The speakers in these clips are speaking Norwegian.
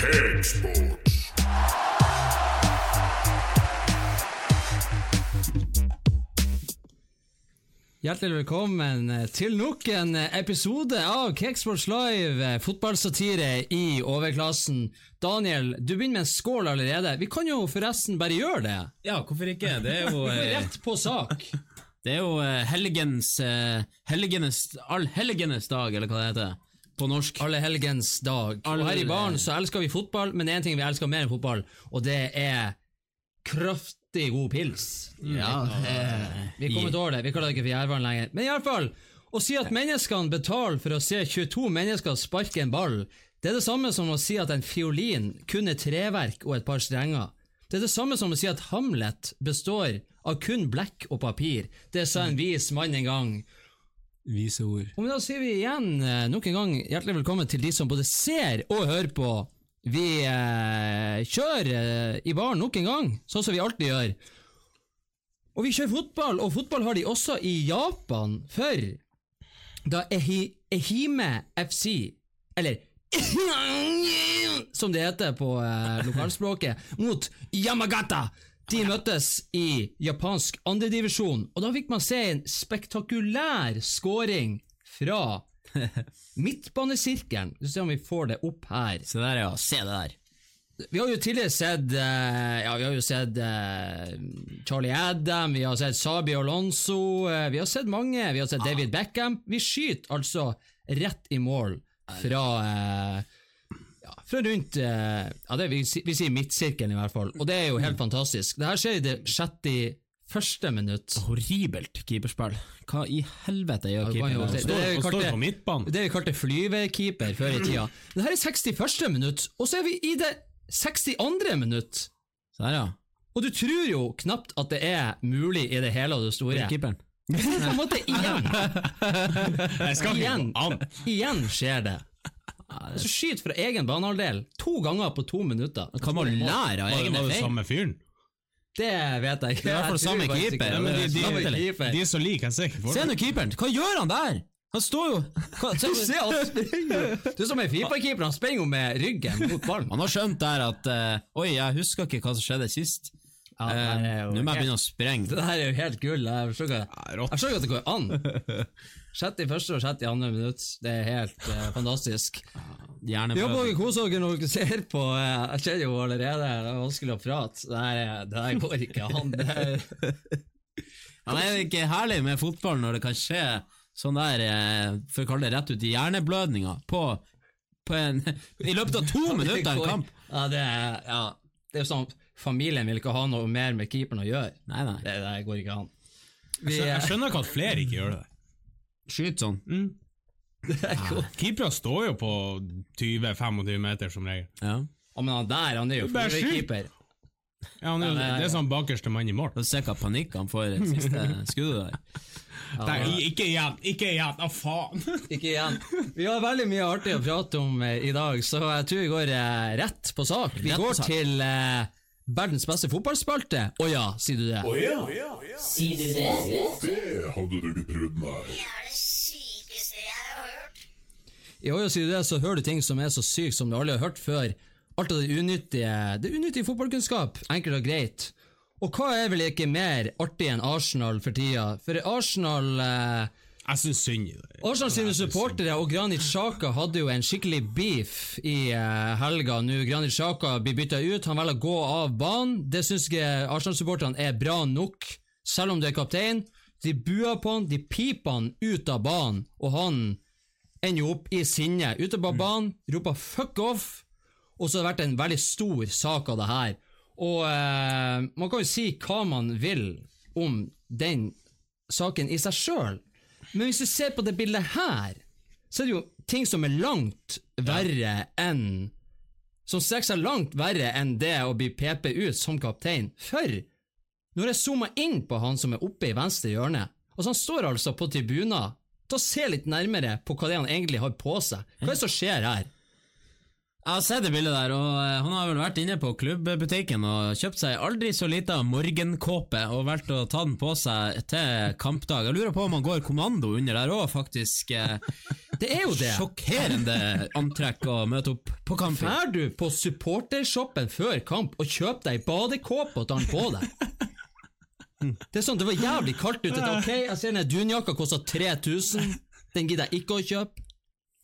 Cakesports. Hjertelig velkommen til nok en episode av Cakesports Live, eh, fotballsatire i overklassen. Daniel, du begynner med en skål allerede. Vi kan jo forresten bare gjøre det. Ja, hvorfor ikke? Det er jo, eh, rett på sak. det er jo eh, helgens Helgenes Allhelgenes dag, eller hva det heter på norsk. Alle helgens dag. Og her i baren så elsker vi fotball, men én ting vi elsker mer enn fotball, og det er kraftig god pils. Ja, det... Vi er kommet over det, vi kaller det ikke for Jærvann lenger. Men iallfall, å si at menneskene betaler for å se 22 mennesker sparke en ball, det er det samme som å si at en fiolin kun er treverk og et par strenger. Det er det samme som å si at Hamlet består av kun blekk og papir. Det sa en vis mann en gang. Vise ord. Og da sier vi igjen eh, nok en gang hjertelig velkommen til de som både ser og hører på. Vi eh, kjører eh, i baren nok en gang, sånn som vi alltid gjør. Og vi kjører fotball, og fotball har de også i Japan, for da Ehi, Ehime FC, eller som det heter på eh, lokalspråket, mot Yamagata. De møttes i japansk andredivisjon, og da fikk man se en spektakulær scoring fra midtbanesirkelen. Vi får se om vi får det opp her. Se der, ja. Se det der. Vi har jo tidligere sett eh, Ja, vi har jo sett eh, Charlie Adam, vi har sett Sabi Alonso, eh, vi har sett mange, vi har sett David Beckham. Vi skyter altså rett i mål fra ja, fra rundt eh, Ja, det, vi, vi sier midtsirkelen, i hvert fall. Og det er jo helt fantastisk. Det her skjer i det 61. minutt. Horribelt keeperspill. Hva i helvete gjør Ja, det keeperen? det- det er står kalte- på midtbanen. Det vi kalte flyvekeeper før i tida. Det her er 61. minutt, og så er vi i det 62. minutt! Der, ja. Og du tror jo knapt at det er mulig i det hele og det store. Keeperen. Er på en måte igjen, igjen, igjen skjer det. Så skyt fra egen banehalvdel to ganger på to minutter. Kan man lære av egne feil? samme fyren? Det vet jeg ikke. Det er i hvert fall samme keeper. Nei, men de, Samme de, keeper. de er så like, jeg ser ikke for Se nå keeperen! Hva gjør han der? Han står jo hva, se, Se, han springer! Du er som en Fifa-keeper, han springer jo med ryggen mot ballen. Han har skjønt der at uh, Oi, jeg husker ikke hva som skjedde sist. Ja, det er Eh, Nå må jeg begynne å sprenge. Det her er jo helt gull. Jeg forstår ikke, at det går an. Sjette i første og sjette i andre minutt. Det er helt eh, fantastisk. Gjerne håper dere koser dere når dere ser på. eh, Jeg kjenner jo allerede, det er vanskelig å prate. Det her, er- det her går ikke an. Det er, Ja, det er ikke herlig med fotball når det kan skje sånn der, eh, for å kalle det rett ut i hjerneblødninga, på, på en, i løpet av to minutter en kamp? Ja, det er, ja, det er sånn Familien vil ikke ha noe mer med keeperen å gjøre. Nei, nei. Det, det går ikke an. Jeg skjønner, jeg skjønner ikke at flere ikke gjør det. Skyt sånn. Keepere står jo på 20-25 meter som regel. Ja. Oh, men han der, han er jo er keeper. Ja, han er, Ja, ja, ja. Det er sånn bakerste mann i mål. Se hva panikk han får i det siste skuddet der. Nei, ikke igjen! Ikke igjen! Å, faen! Ikke igjen. Vi har veldig mye artig å prate om eh, i dag, så jeg tror vi går eh, rett på sak. Vi Rett går sak. til eh, verdens beste fotballspalte. Å ja, sier du det? Sier du det? Det hadde du ikke trodd, nei. Det er det sykeste jeg har hørt. I år sier du det, så hører du ting som er så sykt som du aldri har hørt før. Alt av det unyttige, det unyttige fotballkunnskap, enkelt og greit. Og hva er vel ikke mer artig enn Arsenal for tida? For Arsenal eh, Jeg syns synd i det. Arsenal sine supportere og Granit Sjaka hadde jo en skikkelig beef i eh, helga. Nå Granit Sjaka blir bytta ut, han velger å gå av banen. Det syns ikke Arsenal-supporterne er bra nok, selv om du er kaptein. De buer på han, de piper han ut av banen, og han ender jo opp i sinne. Ute på banen, roper 'fuck off', og så har det vært en veldig stor sak av det her. Og eh, man kan jo si hva man vil om den saken i seg sjøl, men hvis du ser på det bildet her, så er det jo ting som er langt verre enn Som strekker seg langt verre enn det å bli PP ut som kaptein. For når jeg zoomer inn på han som er oppe i venstre hjørne, altså han står altså på tribunen. ta se litt nærmere på hva det er han egentlig har på seg. Hva er det som skjer her? Jeg har sett det bildet der, og eh, han har vel vært inne på klubbbutikken og kjøpt seg aldri så lita morgenkåpe og valgt å ta den på seg til kampdag. Jeg lurer på om han går kommando under der òg, faktisk. eh, Det er jo det. Sjokkerende antrekk å møte opp På kamp. Fær du på supportershoppen før kamp og kjøp deg badekåpe og tar den på deg? Det er sånn, det var jævlig kaldt ute. Ok, jeg ser den dunjakka koster 3000. Den gidder jeg ikke å kjøpe.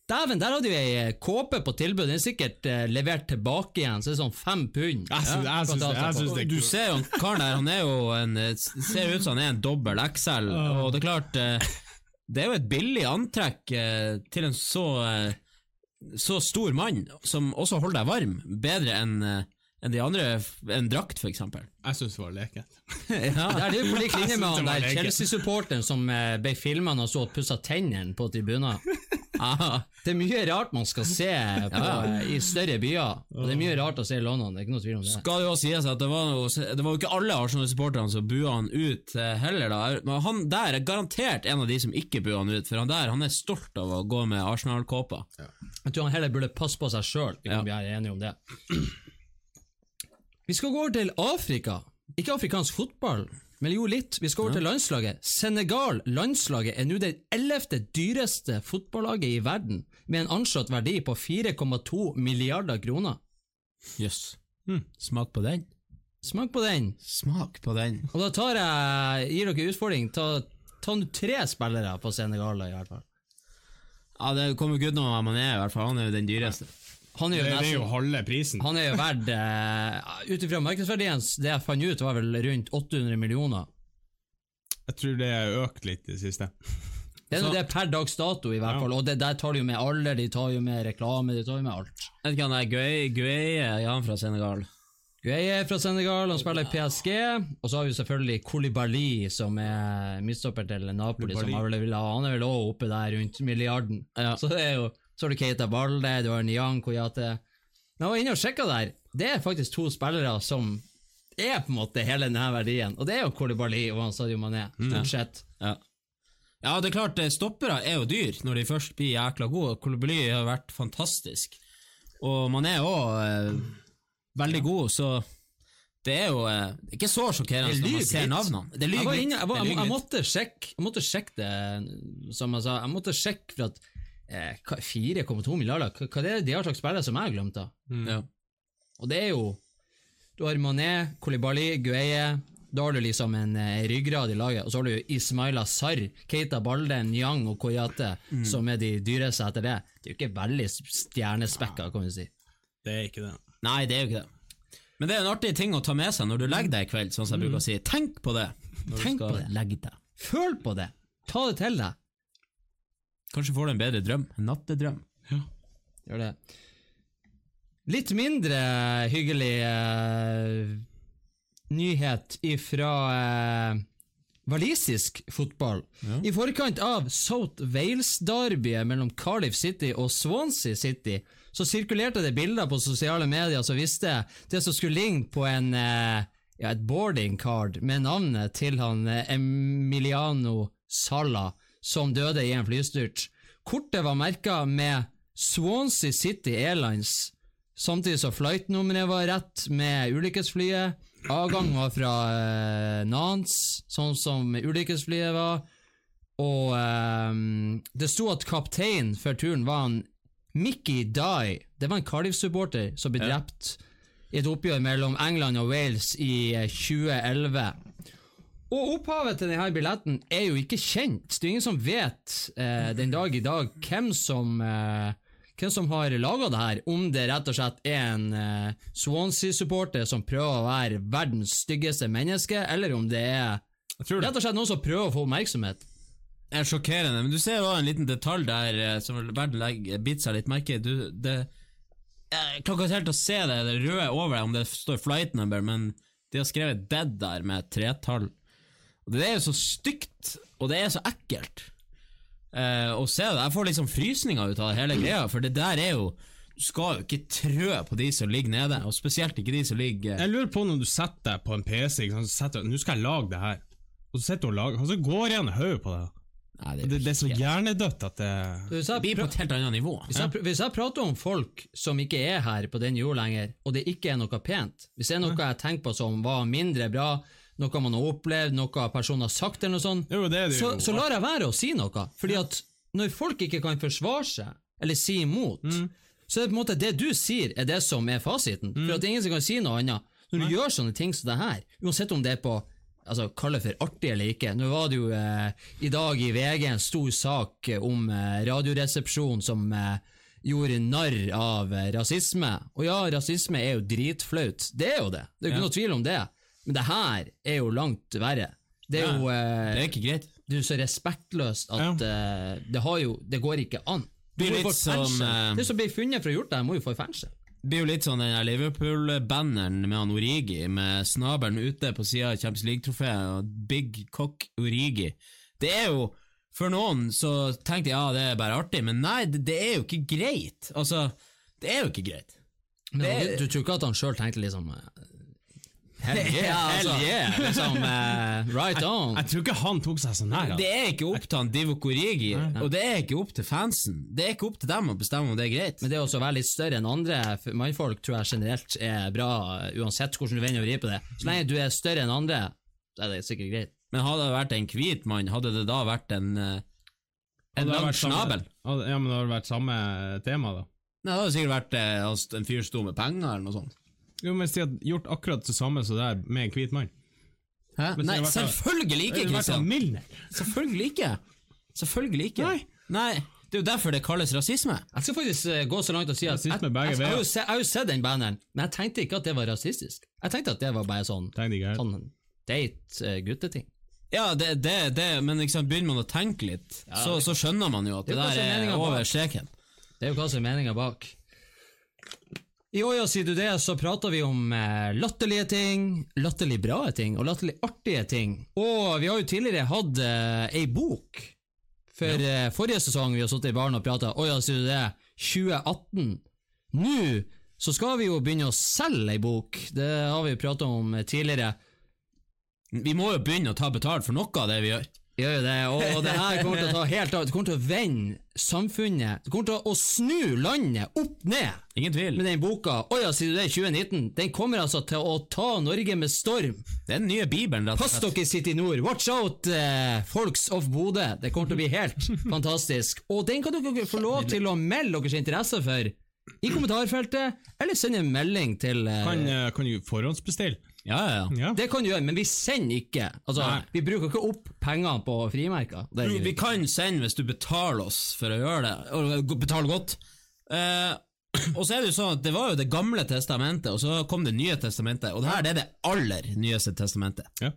Dæven, der hadde vi ei kåpe på tilbud. Den er sikkert eh, levert tilbake igjen, så det er sånn fem pund. Jeg syns, jeg syns, jeg syns det er Du kult. ser jo han karen der, han er jo en eh, Ser ut som han er en dobbel XL, og det er klart eh, Det er jo et billig antrekk eh, til en så eh, så stor mann, som også holder deg varm, bedre enn eh, enn de andre, en drakt, for eksempel. Jeg syns det var leket. Ja. Det er det jo på lik linje med Jeg han det var der leket. Chelsea-supporteren som eh, ble filma og så pussa tennene på tribuner. Ah, Det er mye rart man skal se på, ja. i større byer, og det er mye rart å se i London. Det er ikke noe tvil om det. skal det jo sies at det var, jo, det var jo ikke alle Arsenal-supporterne som bua han ut eh, heller, da. Men han der er garantert en av de som ikke bua han ut, for han der han er stolt av å gå med Arsenal-kåpa. Jeg tror han heller burde passe på seg sjøl, vi Ja. kan være enige om det. Vi skal gå over til Afrika. Ikke afrikansk fotball, men jo litt. Vi skal over til landslaget. Senegal, landslaget, er nå det ellevte dyreste fotballaget i verden, med en anslått verdi på 4,2 milliarder kroner. Jøss. Smak på den. Smak på den. Smak på den. Og da tar jeg, gir dere utfordring. Ta, ta tre spillere på Senegal, i hvert fall. Ja, Det kommer ikke utenom er, i hvert fall. Han er jo den dyreste. Han er Det, nesten, det er jo halve prisen. Han er jo verdt uh, Ut ifra markedsverdien, det jeg fant ut, var vel rundt 800 millioner. Jeg tror det er økt litt i det siste. Det er Så- nå det per dags dato, i hvert Ja. fall. Og det der tar de jo med alder, de tar jo med reklame, de tar jo med alt. Vet ikke, han er Gueye, Gueye er han fra Senegal? Gueye er fra Senegal, han spiller i PSG. Og så har vi selvfølgelig Koulibaly, som er midtstopper til Napoli, som har vel, vil ha- han er vel også oppe der rundt milliarden. Ja. Så det er jo Så har du Keita Balde, du har Niang Koyate. Men jeg var inne og sjekka der. Det er faktisk to spillere som er på en måte hele denne verdien, og det er jo Kolibali og Sadio Mané, stort sett. Ja. ja, det er klart, eh, stoppere er jo dyr når de først blir jækla gode. Kolibali har vært fantastisk. Og man er òg eh, veldig god, så det er jo eh, ikke så sjokkerende når man ser navnene. Det lyver litt. jeg, jeg, jeg, jeg måtte sjekke det, som jeg sa. Jeg måtte sjekke for at eh, 4,2 milliarder, hva, hva er det de har slags spillere som jeg har glemt? da? Ja. Og det er jo Du har Mané, Kolibali, Gueye. Da har du liksom en eh, ryggrad i laget. Og så har du Ismaila Sarr, Keita Balde, Nyang og Koyate, som er de dyreste etter det. Det er jo ikke veldig stjernespekka, kan vi si. Det er ikke det. Nei, det er jo ikke det. Men det er en artig ting å ta med seg når du legger deg i kveld, sånn som jeg bruker å si. Tenk på det når Tenk skal... på det. legge deg. Føl på det! Ta det til deg. Kanskje får du en bedre drøm. En nattedrøm. Gjør det. Litt mindre hyggelig uh, nyhet ifra uh, walisisk fotball. I forkant av South Wales-derbyet mellom Cardiff City og Swansea City, så sirkulerte det bilder på sosiale medier som viste det som skulle ligne på en eh, ja, et boarding card med navnet til han Emiliano Sala, som døde i en flystyrt. Kortet var merka med Swansea City Airlines, samtidig som flightnummeret var rett med ulykkesflyet. Avgang var fra eh, Nantes, sånn som ulykkesflyet var. Og eh, det sto at kaptein for turen var en Mickey Dye. Det var en Cardiff-supporter som ble drept i et oppgjør mellom England og Wales i eh, 2011. Og opphavet til denne billetten er jo ikke kjent. Det er ingen som vet eh, den dag i dag hvem som eh, hvem som har laga det her, om det rett og slett er en eh, Swansea-supporter som prøver å være verdens styggeste menneske, eller om det er det. rett og slett noen som prøver å få oppmerksomhet. Det er sjokkerende, men du ser også en liten detalj der eh, som verden å seg litt merke i. Det Jeg klarer ikke helt å se det, det røde over deg, om det står flight number, men de har skrevet dead der med et tretall. Og Det er jo så stygt, og det er så ekkelt eh, å se det. Jeg får liksom frysninger ut av hele greia, for det der er jo Du skal jo ikke trø på de som ligger nede, og spesielt ikke de som ligger Jeg lurer på når du setter deg på en PC ikke sant, så setter Nå skal jeg lage det her. Og så sitter du og lager Og så går igjen hodet på det. Nei, Og det, det er så hjernedødt at det Hvis jeg, blir på et helt annet nivå. hvis, jeg, hvis jeg prater om folk som ikke er her på den jord lenger, og det ikke er noe pent, hvis det er noe jeg tenker på som var mindre bra, noe man har opplevd, noe personen har sagt eller noe sånt, Jo, det det så, så lar jeg være å si noe. Fordi at når folk ikke kan forsvare seg, eller si imot, Så er det på en måte det du sier, er det som er fasiten. For at ingen som kan si noe annet. Når du gjør sånne ting som det her, uansett om det er på altså Kall det for artig eller ikke. Nå var det jo eh, i dag i VG en stor sak eh, om eh, Radioresepsjonen som eh, gjorde narr av eh, rasisme. Og ja, rasisme er jo dritflaut. Det er jo det. Det er jo ikke Ja. noe tvil om det. Men det her er jo langt verre. Det er jo eh, Det er ikke greit. det er jo så respektløst at eh, det har jo Det går ikke an. Du Blir litt som, eh, Det som blir funnet for å ha gjort det, må jo få i fengsel. Det blir jo litt sånn den Liverpool-banneren med han Origi, med snabelen ute på sida av Champions League-trofeet, og Big Cock Origi. Det er jo For noen så tenkte jeg ja, det er bare artig, men nei, det, det er jo ikke greit. Altså, det er jo ikke greit. Men Det- du, du tror ikke at han sjøl tenkte liksom eh, Hell yeah, Ja, altså. hell yeah, liksom uh, right on. Jeg tror ikke han tok seg så nær. Det er ikke opp til han Divo Korigi, og det er ikke opp til fansen. Det er ikke opp til dem å bestemme om det er greit. Men det å være litt større enn andre mannfolk tror jeg generelt er bra, eh, uansett hvordan du vender og vrir på det. Så lenge du er større enn andre, så er det sikkert greit. Men hadde det vært en hvit mann, hadde det da vært en uh, En lang samme- snabel? Ja, men det hadde vært samme tema, da. Nei, det hadde sikkert vært eh, altså, en fyr som sto med penger, eller noe sånt. Jo, men Hvis de hadde gjort akkurat det samme som det der med en hvit mann Hæ? Men Nei, vært- selvfølgelig ikke, Kristian! Selvfølgelig ikke! Selvfølgelig ikke. Nei. Nei, Det er jo derfor det kalles rasisme. Jeg skal faktisk eh, gå så langt og si at jeg, jeg, jeg, jeg har jo sett den banneren, men jeg tenkte ikke at det var rasistisk. Jeg tenkte at det var bare sånn, sånn date eh, gutteting. Ja, det, det, det men liksom, begynner man å tenke litt, så, så skjønner man jo at det, Det er der er over streken. Det er jo hva som er meninga bak. I år, sier du det, så prater vi om eh, latterlige ting, latterlig bra ting og latterlig artige ting. Og vi har jo tidligere hatt uh, ei bok. For eh, forrige sesong vi har sittet i baren og prata Å ja, sier du det? 2018. Nå så skal vi jo begynne å selge ei bok. Det har vi jo prata om eh, tidligere. Vi må jo begynne å ta betalt for noe av det vi gjør. Gjør det, og, det her kommer til å ta helt av. Det kommer til å vende samfunnet. Det kommer til å, snu landet opp ned. Ingen tvil. med den boka Å ja, sier du det, 2019? Den kommer altså til å ta Norge med storm. Det er den nye Bibelen, rett og Pass slett. dere, City Nord. Watch out, eh, folks of Bodø. Det kommer til å bli helt fantastisk. Og den kan dere få lov til å melde deres interesse for i kommentarfeltet, eller sende en melding til eh, Kan, eh, kan du forhåndsbestille? Ja, ja, ja. Ja. Det kan du gjøre, men vi sender ikke. Altså, Nei. Vi bruker ikke opp penger på frimerker. Det er Jo, Vi kan sende hvis du betaler oss for å gjøre det, og betaler godt. Eh, og så er det jo sånn at det var jo Det gamle testamentet, og så kom Det nye testamentet, og det her det er det aller nyeste testamentet. Ja.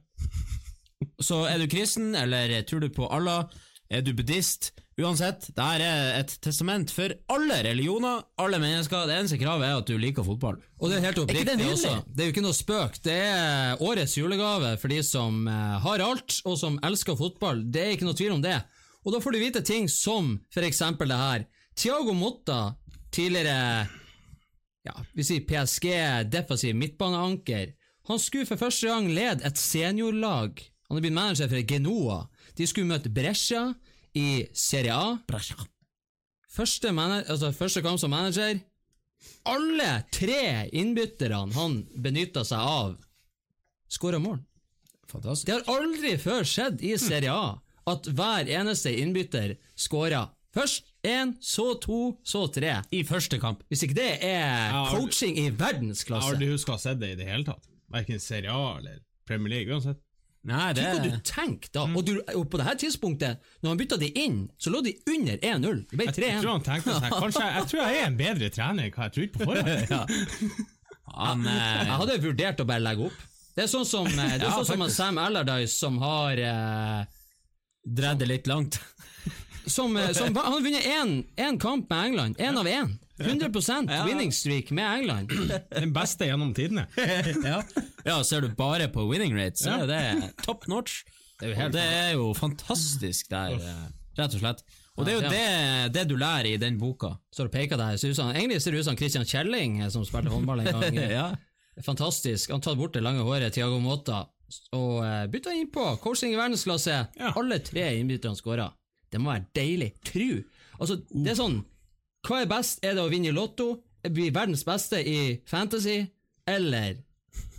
Så er du kristen, eller tror du på Allah, er du buddhist Uansett, det her er et testament for alle religioner, alle mennesker. Det eneste kravet er at du liker fotball. Og det er helt oppriktig det også. Det er jo ikke noe spøk. Det er årets julegave for de som eh, har alt, og som elsker fotball. Det er ikke noe tvil om det. Og da får du vite ting som eksempel det her. Thiago Motta, tidligere ja, vi sier PSG, defensiv midtbaneanker, han skulle for første gang lede et seniorlag. Han er blitt manager for Genoa. De skulle møte Brescia i Serie A. Første, altså, første kamp som manager. Alle tre innbytterne han benytta seg av, skåra mål. Fantastisk. Det har aldri før skjedd i Serie A at hver eneste innbytter skåra. Først én, så to, så tre. I første kamp. Hvis ikke det er coaching i Jeg har verdensklasse. aldri huska å ha sett det i det hele tatt. Verken Serie A eller Premier League. uansett. Nei, det Tenk hva du tenker da. Og, du, og på det her tidspunktet, når han bytta de inn, så lå de under 1-0. Det ble Jeg, jeg tror han tenkte sånn Kanskje jeg, jeg tror jeg er en bedre trener enn hva jeg trodde på forhånd. Han, eh, Jeg hadde vurdert å bare legge opp. Det er sånn som, eh, det er Ja, sånn som. Sam Allardyce, som har eh, dreide litt langt. som, eh, som, Han har vunnet én kamp med England. Én av én. 100 Ja. winning streak med England. Den beste gjennom tidene. ja. ja, ser du bare på winning rate, så er det top notch. Det er jo det er jo fantastisk der, eh, rett og slett. Og det er jo det, det du lærer i den boka. Så du peker deg, Susan, Egentlig ser det ut som Christian Kjelling, eh, som spilte håndball en gang. ja. Fantastisk. Han tatt bort det lange håret, Tiago Mota, og bytta innpå. Coaching i verdensklasse. Ja. Alle tre innbytterne skåra. Det må være deilig. Tru. Altså, det er sånn Hva er best? Er det å vinne i Lotto? Bli verdens beste i Fantasy? Eller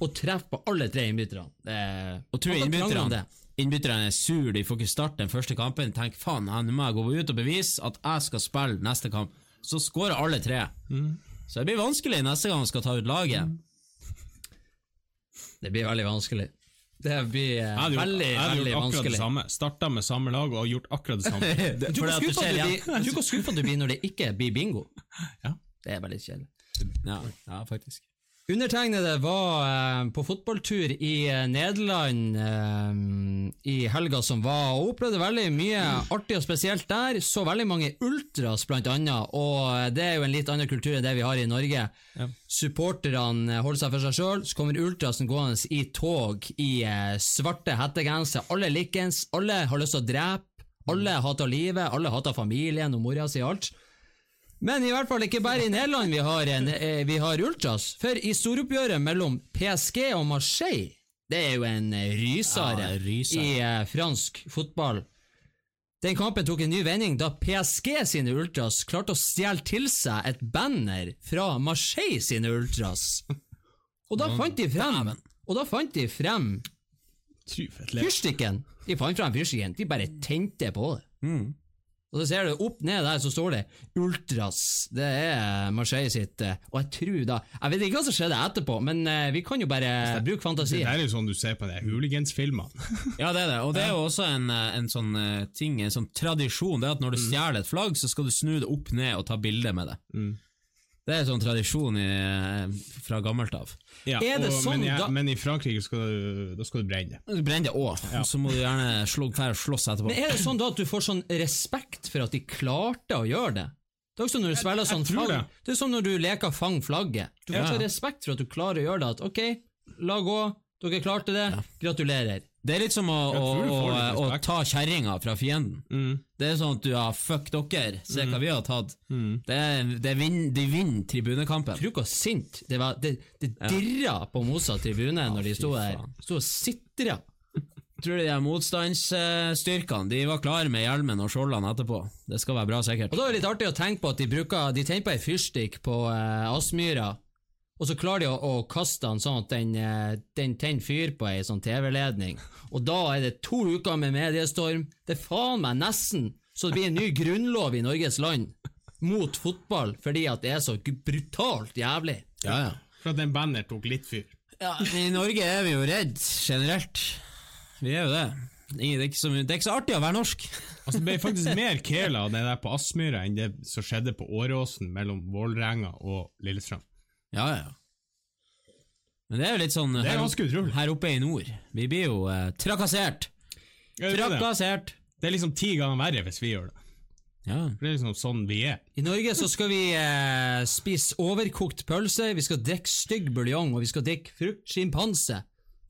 å treffe på alle tre innbytterne? Er- Og tror Man innbytterne. Innbytterne er sur, de får ikke starte den første kampen. Tenk faen, nå må jeg gå ut og bevise at jeg skal spille neste kamp. så scorer alle tre. Så det blir vanskelig neste gang han skal ta ut laget. Det blir veldig vanskelig. Det blir eh, veldig, veldig vanskelig. jeg hadde gjort akkurat det samme. Starta med samme lag og gjort akkurat det samme. Det- Du kan skuffe at det du, blir- du skuffa du blir når det ikke blir bingo. Ja. Det er veldig kjedelig. Ja, ja, faktisk. Undertegnede var eh, på fotballtur i eh, Nederland eh, i helga som var, og opplevde veldig mye artig og spesielt der. Så veldig mange ultras, blant annet, og det er jo en litt annen kultur enn det vi har i Norge. Supporterne eh, holder seg for seg sjøl, så kommer ultrasen gående i tog i eh, svarte hettegensere. Alle likens, alle har lyst til å drepe, alle hater livet, alle hater familien og mora si og alt. Men i hvert fall ikke bare i Nederland vi har, en, eh, vi har ultras. For i storoppgjøret mellom PSG og Marseille, det er jo en eh, rysare Ja, ryser. i eh, fransk fotball. Den kampen tok en ny vending da PSG sine ultras klarte å stjele til seg et banner fra Marseille sine ultras. Og da fant de frem Og da fant de frem fyrstikken. De fant frem fyrstikken, de bare tente på det. Mm. Og så ser du opp ned der, så står det Ultras. Det er Marseille sitt. eh, Og jeg tror da Jeg vet ikke hva som skjedde etterpå, men eh, vi kan jo bare bruke Det fantasi. der er jo sånn du ser på de hooligans-filmene. Ja, det er det. Og det er jo også en, eh, en sånn ting, en sånn tradisjon, det er at når du stjeler et flagg, så skal du snu det opp ned og ta bilde med det. Mm. Det er en sånn tradisjon i, eh, fra gammelt av. Ja, Er det og, sånn men, jeg- men i Frankrike skal du, da skal du brenne det. Du det òg, ja. så må du gjerne slåss etterpå. Men er det sånn da at du får sånn respekt for at de klarte å gjøre det? Det er også når du spiller sånn fang, det. det er som når du leker fang flagget. Du får Ja. så respekt for at du klarer å gjøre det. At ok, la gå, dere klarte det, gratulerer. Det er litt som å, å, å, å ta kjerringa fra fienden. Mm. Det er sånn at du har fuck dere, se hva vi har tatt. Mm. Det er, det vin, de vinner tribunekampen. Tror du sint det var? Det, det dirra på Mosa tribune når de sto der. Sto og sitra. Tror du de motstandsstyrkene De var klare med hjelmen og skjoldene etterpå. Det skal være bra sikkert. Og da er det litt artig å tenke på at de bruker De tenner på ei fyrstikk på eh, Aspmyra, og så klarer de å, å kaste den sånn at den, eh, den tenner fyr på ei sånn TV-ledning. Og da er det to uker med mediestorm. Det er faen meg nesten så det blir en ny grunnlov i Norges land mot fotball fordi at det er så brutalt jævlig. Ja, ja. For at den banner tok litt fyr. Ja, I Norge er vi jo redd generelt. Vi er jo det. Det er ikke så, det er ikke så artig å være norsk. Altså, det ble faktisk mer kela av det der på Aspmyra enn det som skjedde på Åråsen mellom Vålerenga og Lillestrøm. Ja, ja. Men det er jo litt sånn er her, utrolig. her oppe i nord. Vi blir jo eh, trakassert. Er. Trakassert. det er liksom ti ganger verre hvis vi gjør det. Ja. For det er liksom sånn vi er. I Norge så skal vi eh, spise overkokt pølse, vi skal drikke stygg buljong, og vi skal drikke frukt sjimpanse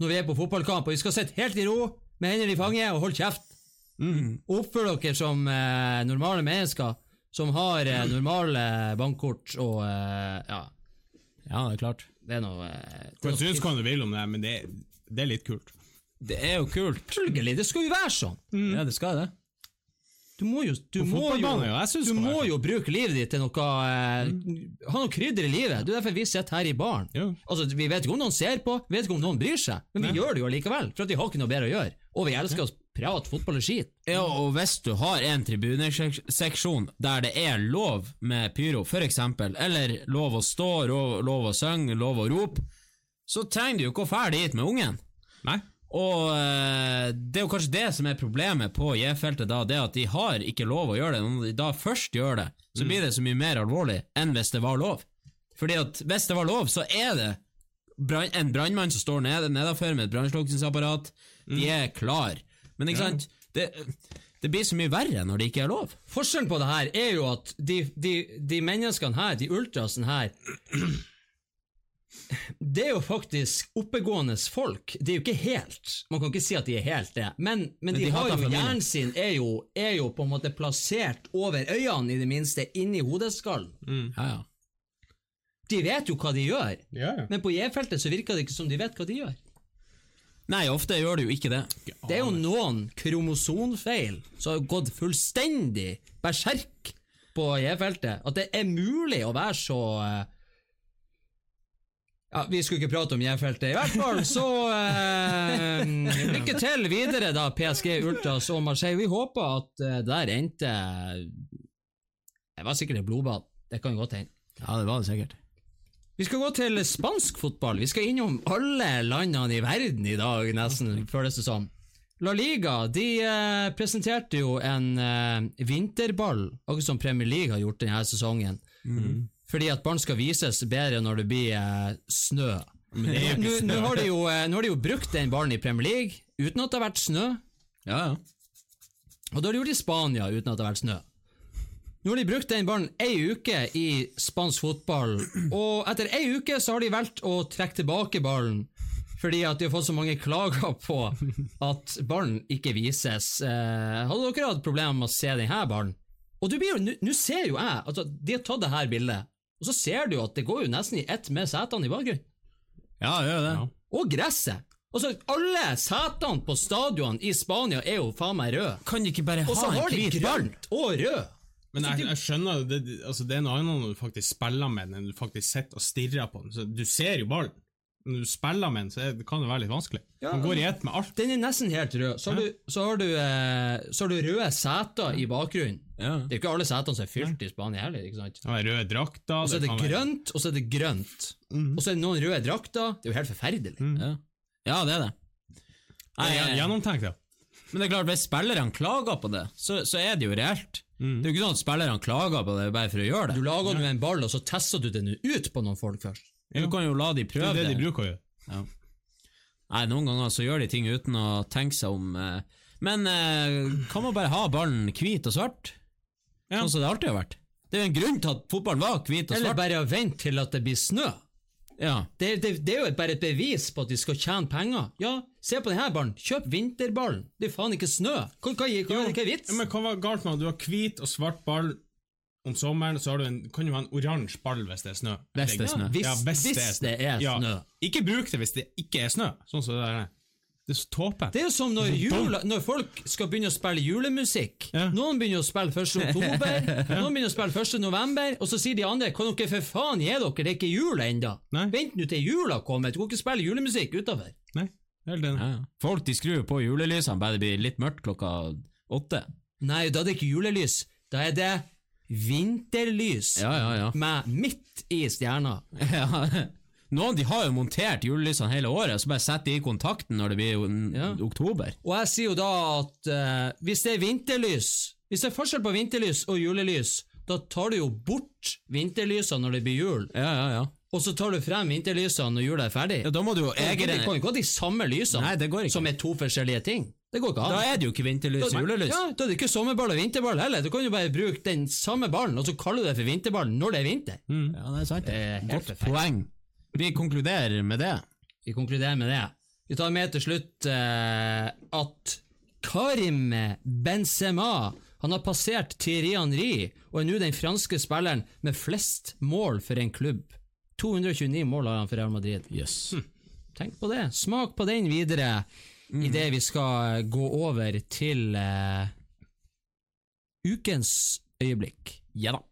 når vi er på fotballkamp, og vi skal sitte helt i ro med hendene i fanget og holde kjeft. Mm. Oppfør dere som eh, normale mennesker som har eh, normale bankkort og eh, ja, ja, det er klart. det er noe eh, Du Syns synes hva du vil om det, men det, det er litt kult. Det er jo kult. Selvfølgelig, det skal jo være sånn. Ja, det skal det. Du må jo, du må jo, ja, du må jo bruke livet ditt til noe eh, Ha noe krydder i livet. Det er derfor vi sitter her i baren. Altså, Vi vet ikke om noen ser på, vi vet ikke om noen bryr seg, men vi gjør det jo likevel, for at vi har ikke noe bedre å gjøre. Og vi elsker å prate fotball og skit. Ja, og hvis du har en tribuneseksjon der det er lov med pyro, for eksempel, eller lov å stå, lov, lov å synge, lov å rope, så trenger du jo ikke å fære dit med ungen. Nei? Og eh, det er jo kanskje det som er problemet på J-feltet da, det at de har ikke lov å gjøre det. Når de da først gjør det, så blir det så mye mer alvorlig enn hvis det var lov. Fordi at hvis det var lov, så er det en brannmann som står nede, nedenfor med et brannslukningsapparat. De er klar. Men ikke sant, det, det blir så mye verre når det ikke er lov. Forskjellen på det her er jo at de, de, de menneskene her, de ultrasene her Det er jo faktisk oppegående folk. Det er jo ikke helt. Man kan ikke si at de er helt det. Men, men, de, de har jo familien. hjernen sin er jo, er jo på en måte plassert over øynene, i det minste, inni hodeskallen. Ja, ja. De vet jo hva de gjør, Ja, ja. men på J-feltet så virker det ikke som de vet hva de gjør. Nei, ofte gjør det jo ikke det. Det er jo noen kromosonfeil som har gått fullstendig berserk på J-feltet. At det er mulig å være så eh, Ja, vi skulle ikke prate om J-feltet. I hvert fall så eh, Lykke til videre, da, PSG Ultras og Marseille. Vi håper at det der endte Det var sikkert et blodbad. Det kan godt hende. Ja, det var det sikkert. Vi skal gå til spansk fotball. Vi skal innom alle landene i verden i dag, nesten, føles det som. La Liga de eh, presenterte jo en eh, vinterball, akkurat som Premier League har gjort denne sesongen. Fordi at barn skal vises bedre når det blir eh, snø. Nå nå har, de jo, eh, nå har de jo brukt den ballen i Premier League uten at det har vært snø. Ja, ja. Og det har de gjort i Spania uten at det har vært snø. Nå har de brukt den ballen ei uke i spansk fotball, og etter ei uke så har de valgt å trekke tilbake ballen. Fordi at de har fått så mange klager på at ballen ikke vises. Eh, hadde dere hatt problemer med å se denne ballen? Og du blir jo, nå- ser jo jeg altså, De har tatt det her bildet, og så ser du jo at det går jo nesten i ett med setene i bakgrunnen. Ja, det gjør det. Ja. Og gresset. Altså, alle setene på stadionene i Spania er jo faen meg røde. Kan de ikke bare ha en hvit ball? Og så har de grønt og rød. Men jeg, jeg skjønner det, det- altså det er noe annet når du faktisk spiller med den, enn du faktisk sitter og stirrer på den. Så du ser jo ballen. Når du spiller med den, så er, det kan det være litt vanskelig. Ja, Den går i ett med alt. Den er nesten helt rød. Så har du, så har du, eh, så har du røde seter i bakgrunnen. Ja. Det er jo ikke alle setene som er fylt i Spania heller. ikke sant? Kan røde drakter. Og så er det grønt, og så er det grønt. Og så er det noen røde drakter. Det er jo helt forferdelig. Ja. ja, det er det. Nei, Det er eh, Gjennomtenkt, ja. Men det er klart, hvis spillerne klager på det, så, så er det jo reelt. Det er jo ikke sånn at spillerne klager på det bare for å gjøre det. Du det. lager ja. en ball, og så tester du den ut på noen folk først. Du kan jo la de Det Det er det det. de bruker å gjøre. Ja. Nei, noen ganger så gjør de ting uten å tenke seg om. eh. Men eh, kan man bare ha ballen hvit og svart? Ja. Sånn som det alltid har vært. Det er jo en grunn til at fotballen var hvit og svart. Eller bare vente til at det blir snø. Ja. Det, det, det er jo bare et bevis på at de skal tjene penger. Ja, se på denne ballen. Kjøp vinterballen. Det er faen ikke snø. Hva, hva, hva, hva, er vits? Men hva var galt med at du har hvit og svart ball om sommeren, så har du en, kan du ha en oransje ball hvis det er snø? Hvis det er snø. Hvis, Ja, hvis hvis det er snø. Ja. Ikke bruk det hvis det ikke er snø, sånn som det der er. Det er så tåpe. Det er jo som når, jula, når folk skal begynne å spille julemusikk. Ja. Noen begynner å spille 1. oktober, noen begynner å spille 1. november, og så sier de andre kan dere for faen gi dere, det er ikke jul ennå. Vent nå til jula kommer, du kan ikke spille julemusikk utafor. Nei, helt enig. Ja. Folk de skrur på julelysene bare det blir litt mørkt klokka åtte. Nei, da er det ikke julelys, da er det vinterlys Ja, ja, ja. med midt i stjerna. ja. Noen de har jo montert julelysene hele året, så bare setter de i kontakten når det blir Ja. oktober. Og jeg sier jo da at uh, hvis det er vinterlys, hvis det er forskjell på vinterlys og julelys, da tar du jo bort vinterlysene når det blir jul, Ja, ja, ja. og så tar du frem vinterlysene når jula er ferdig. ja da må du jo egen... Det kan jo ikke ha de samme lysene Nei, det går ikke. som er to forskjellige ting. Det går ikke an. Da er det jo ikke vinterlys og julelys. Ja, da er det ikke sommerball og vinterball heller. Du kan jo bare bruke den samme ballen, og så kaller du det for vinterball når det er vinter. Ja, det er sant. Det er Godt poeng. Vi konkluderer med det. Vi konkluderer med det. Vi tar med til slutt eh, at Karim Benzema han har passert Thierry Henry og er nå den franske spilleren med flest mål for en klubb. 229 mål har han for Real Madrid. Yes. Tenk på det. Smak på den videre Mm. idet vi skal gå over til eh, ukens øyeblikk. Ja da.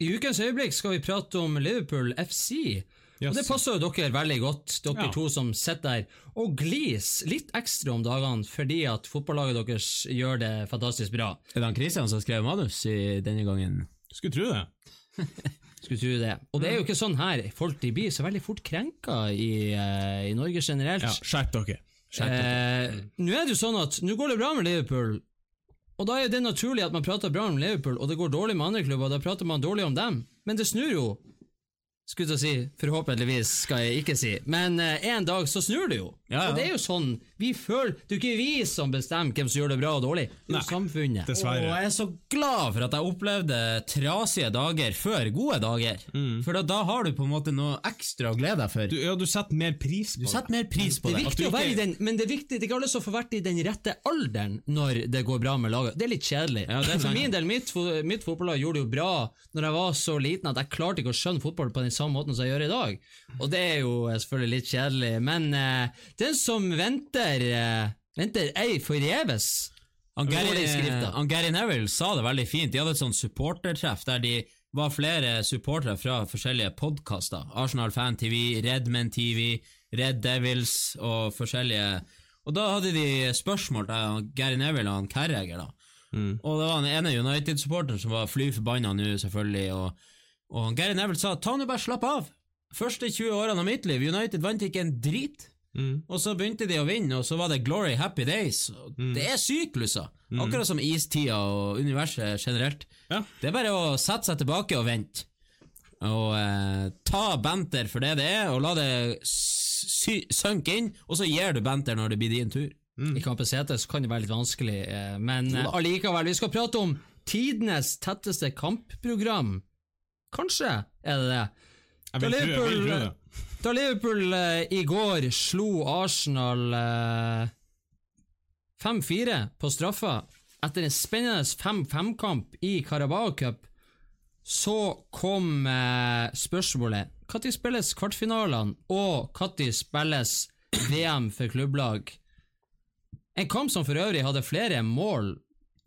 I ukens øyeblikk skal vi prate om Liverpool FC. Og Det passer jo dere veldig godt, dere Ja. to som sitter der og glis litt ekstra om dagene fordi at fotballaget deres gjør det fantastisk bra. Er det han Christian som skrev manus i denne gangen? Skulle tro det. Skulle tro det. Og det er jo ikke sånn her. Folk de blir så veldig fort krenka i, eh, i Norge generelt. Ja, skjerp dere. Eh, nå er det jo sånn at nå går det bra med Liverpool, og da er det naturlig at man prater bra om Liverpool, og det går dårlig med andre klubber, da prater man dårlig om dem. Men det snur jo. Skulle til å si, forhåpentligvis skal jeg ikke si, men eh, en dag så snur det jo. Ja, ja. Og det er jo sånn, vi føler, det er jo ikke vi som bestemmer hvem som gjør det bra og dårlig, det er jo samfunnet. Og jeg er så glad for at jeg opplevde trasige dager før gode dager. For da, da har du på en måte noe ekstra å glede deg for. Du, ja, du setter mer pris på Du setter mer pris på Det er det. viktig å være i den, men det er viktig, det er ikke alle som får vært i den rette alderen når det går bra med laget. Det er litt kjedelig. Ja, det er For min del, mitt, mitt fotballag gjorde det jo bra når jeg var så liten at jeg klarte ikke å skjønne fotball på den samme måten som jeg gjør i dag. Og det er jo eh, selvfølgelig litt kjedelig, men eh, den som venter, eh, venter ei forgjeves. Gary, Neville sa det veldig fint. De hadde et sånt supportertreff der de var flere supportere fra forskjellige podkaster. Arsenal Fan TV, Redmen TV, Red Devils og forskjellige Og da hadde de spørsmål til Gary Neville og han Carragher, da. Og det var den ene United-supporteren som var fly forbanna nå, selvfølgelig, og, og Gary Neville sa ta nå bare slapp av. Første 20 årene av mitt liv, United vant ikke en drit. Og så begynte de å vinne, og så var det glory happy days. Og Det er sykluser. Akkurat som istida og universet generelt. Ja. Det er bare å sette seg tilbake og vente. Og eh, ta banter for det det er, og la det sy synke inn, og så gir du banter når det blir din tur. I Kampen CT så kan det være litt vanskelig, eh, men eh, allikevel. Vi skal prate om tidenes tetteste kampprogram. Kanskje er det det. Da Liverpool, da Liverpool eh, i går slo Arsenal eh, 5-4 på straffa etter en spennende 5-5-kamp i Carabao Cup, så kom eh, spørsmålet når spilles kvartfinalene, og når spilles VM for klubblag? En kamp som for øvrig hadde flere mål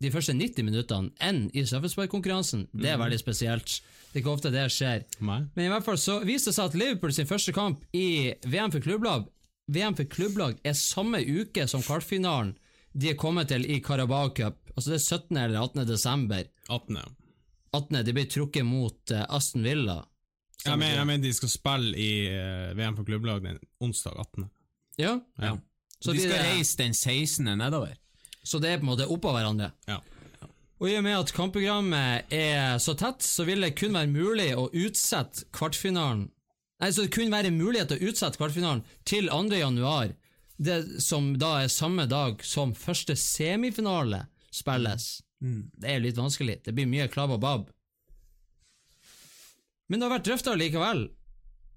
de første 90 minuttene enn i straffesparkkonkurransen. Det er veldig spesielt. Det er ikke ofte det skjer. Nei. Men i hvert fall så viste det seg at Liverpool sin første kamp i VM for klubblag VM for klubblag er samme uke som kvartfinalen de er kommet til i Carabao Cup. Altså det er 17. eller 18. desember. 18. 18. De blir trukket mot eh, Aston Villa. Jeg mener, jeg mener de skal spille i eh, VM for klubblag den onsdag 18. Ja, Ja. Så de de- skal reise den 16. nedover. Så det er på en måte oppå hverandre. Ja. Og i og med at kampprogrammet er så tett, så vil det kun være mulig å utsette kvartfinalen Nei, så det kun være mulighet til å utsette kvartfinalen til 2. januar, det som da er samme dag som første semifinale spilles. Det er jo litt vanskelig. Det blir mye klabb og babb. Men det har vært drøfta likevel.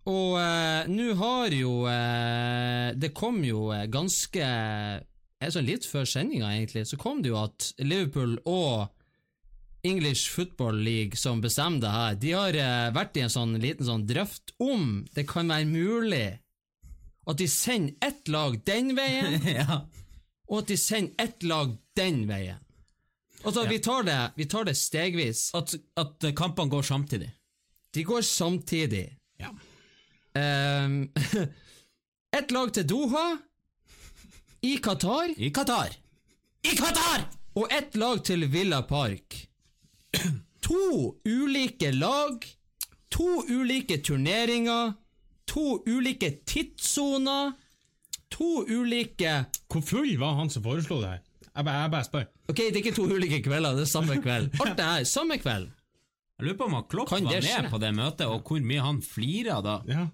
Og eh, nå har jo eh, Det kom jo eh, ganske sånn Litt før sendinga, egentlig, så kom det jo at Liverpool og English Football League, som bestemmer det her, de har eh, vært i en sånn liten sånn drøft om det kan være mulig at de sender ett lag den veien, ja. og at de sender ett lag den veien. Altså, vi, tar det, vi tar det stegvis. At, at kampene går samtidig. De går samtidig. Ja. Um, ett lag til Doha, i Qatar, I Qatar. I Qatar! og ett lag til Villa Park. To ulike lag, to ulike turneringer, to ulike tidssoner, to ulike Hvor full var han som foreslo det her? Jeg bare, jeg bare spør. Ok, det er ikke to ulike kvelder, det er samme kveld. Alt det her, samme kveld. Jeg lurer på om han Klopp var med skje? på det møtet, og hvor mye han flira da. Ja.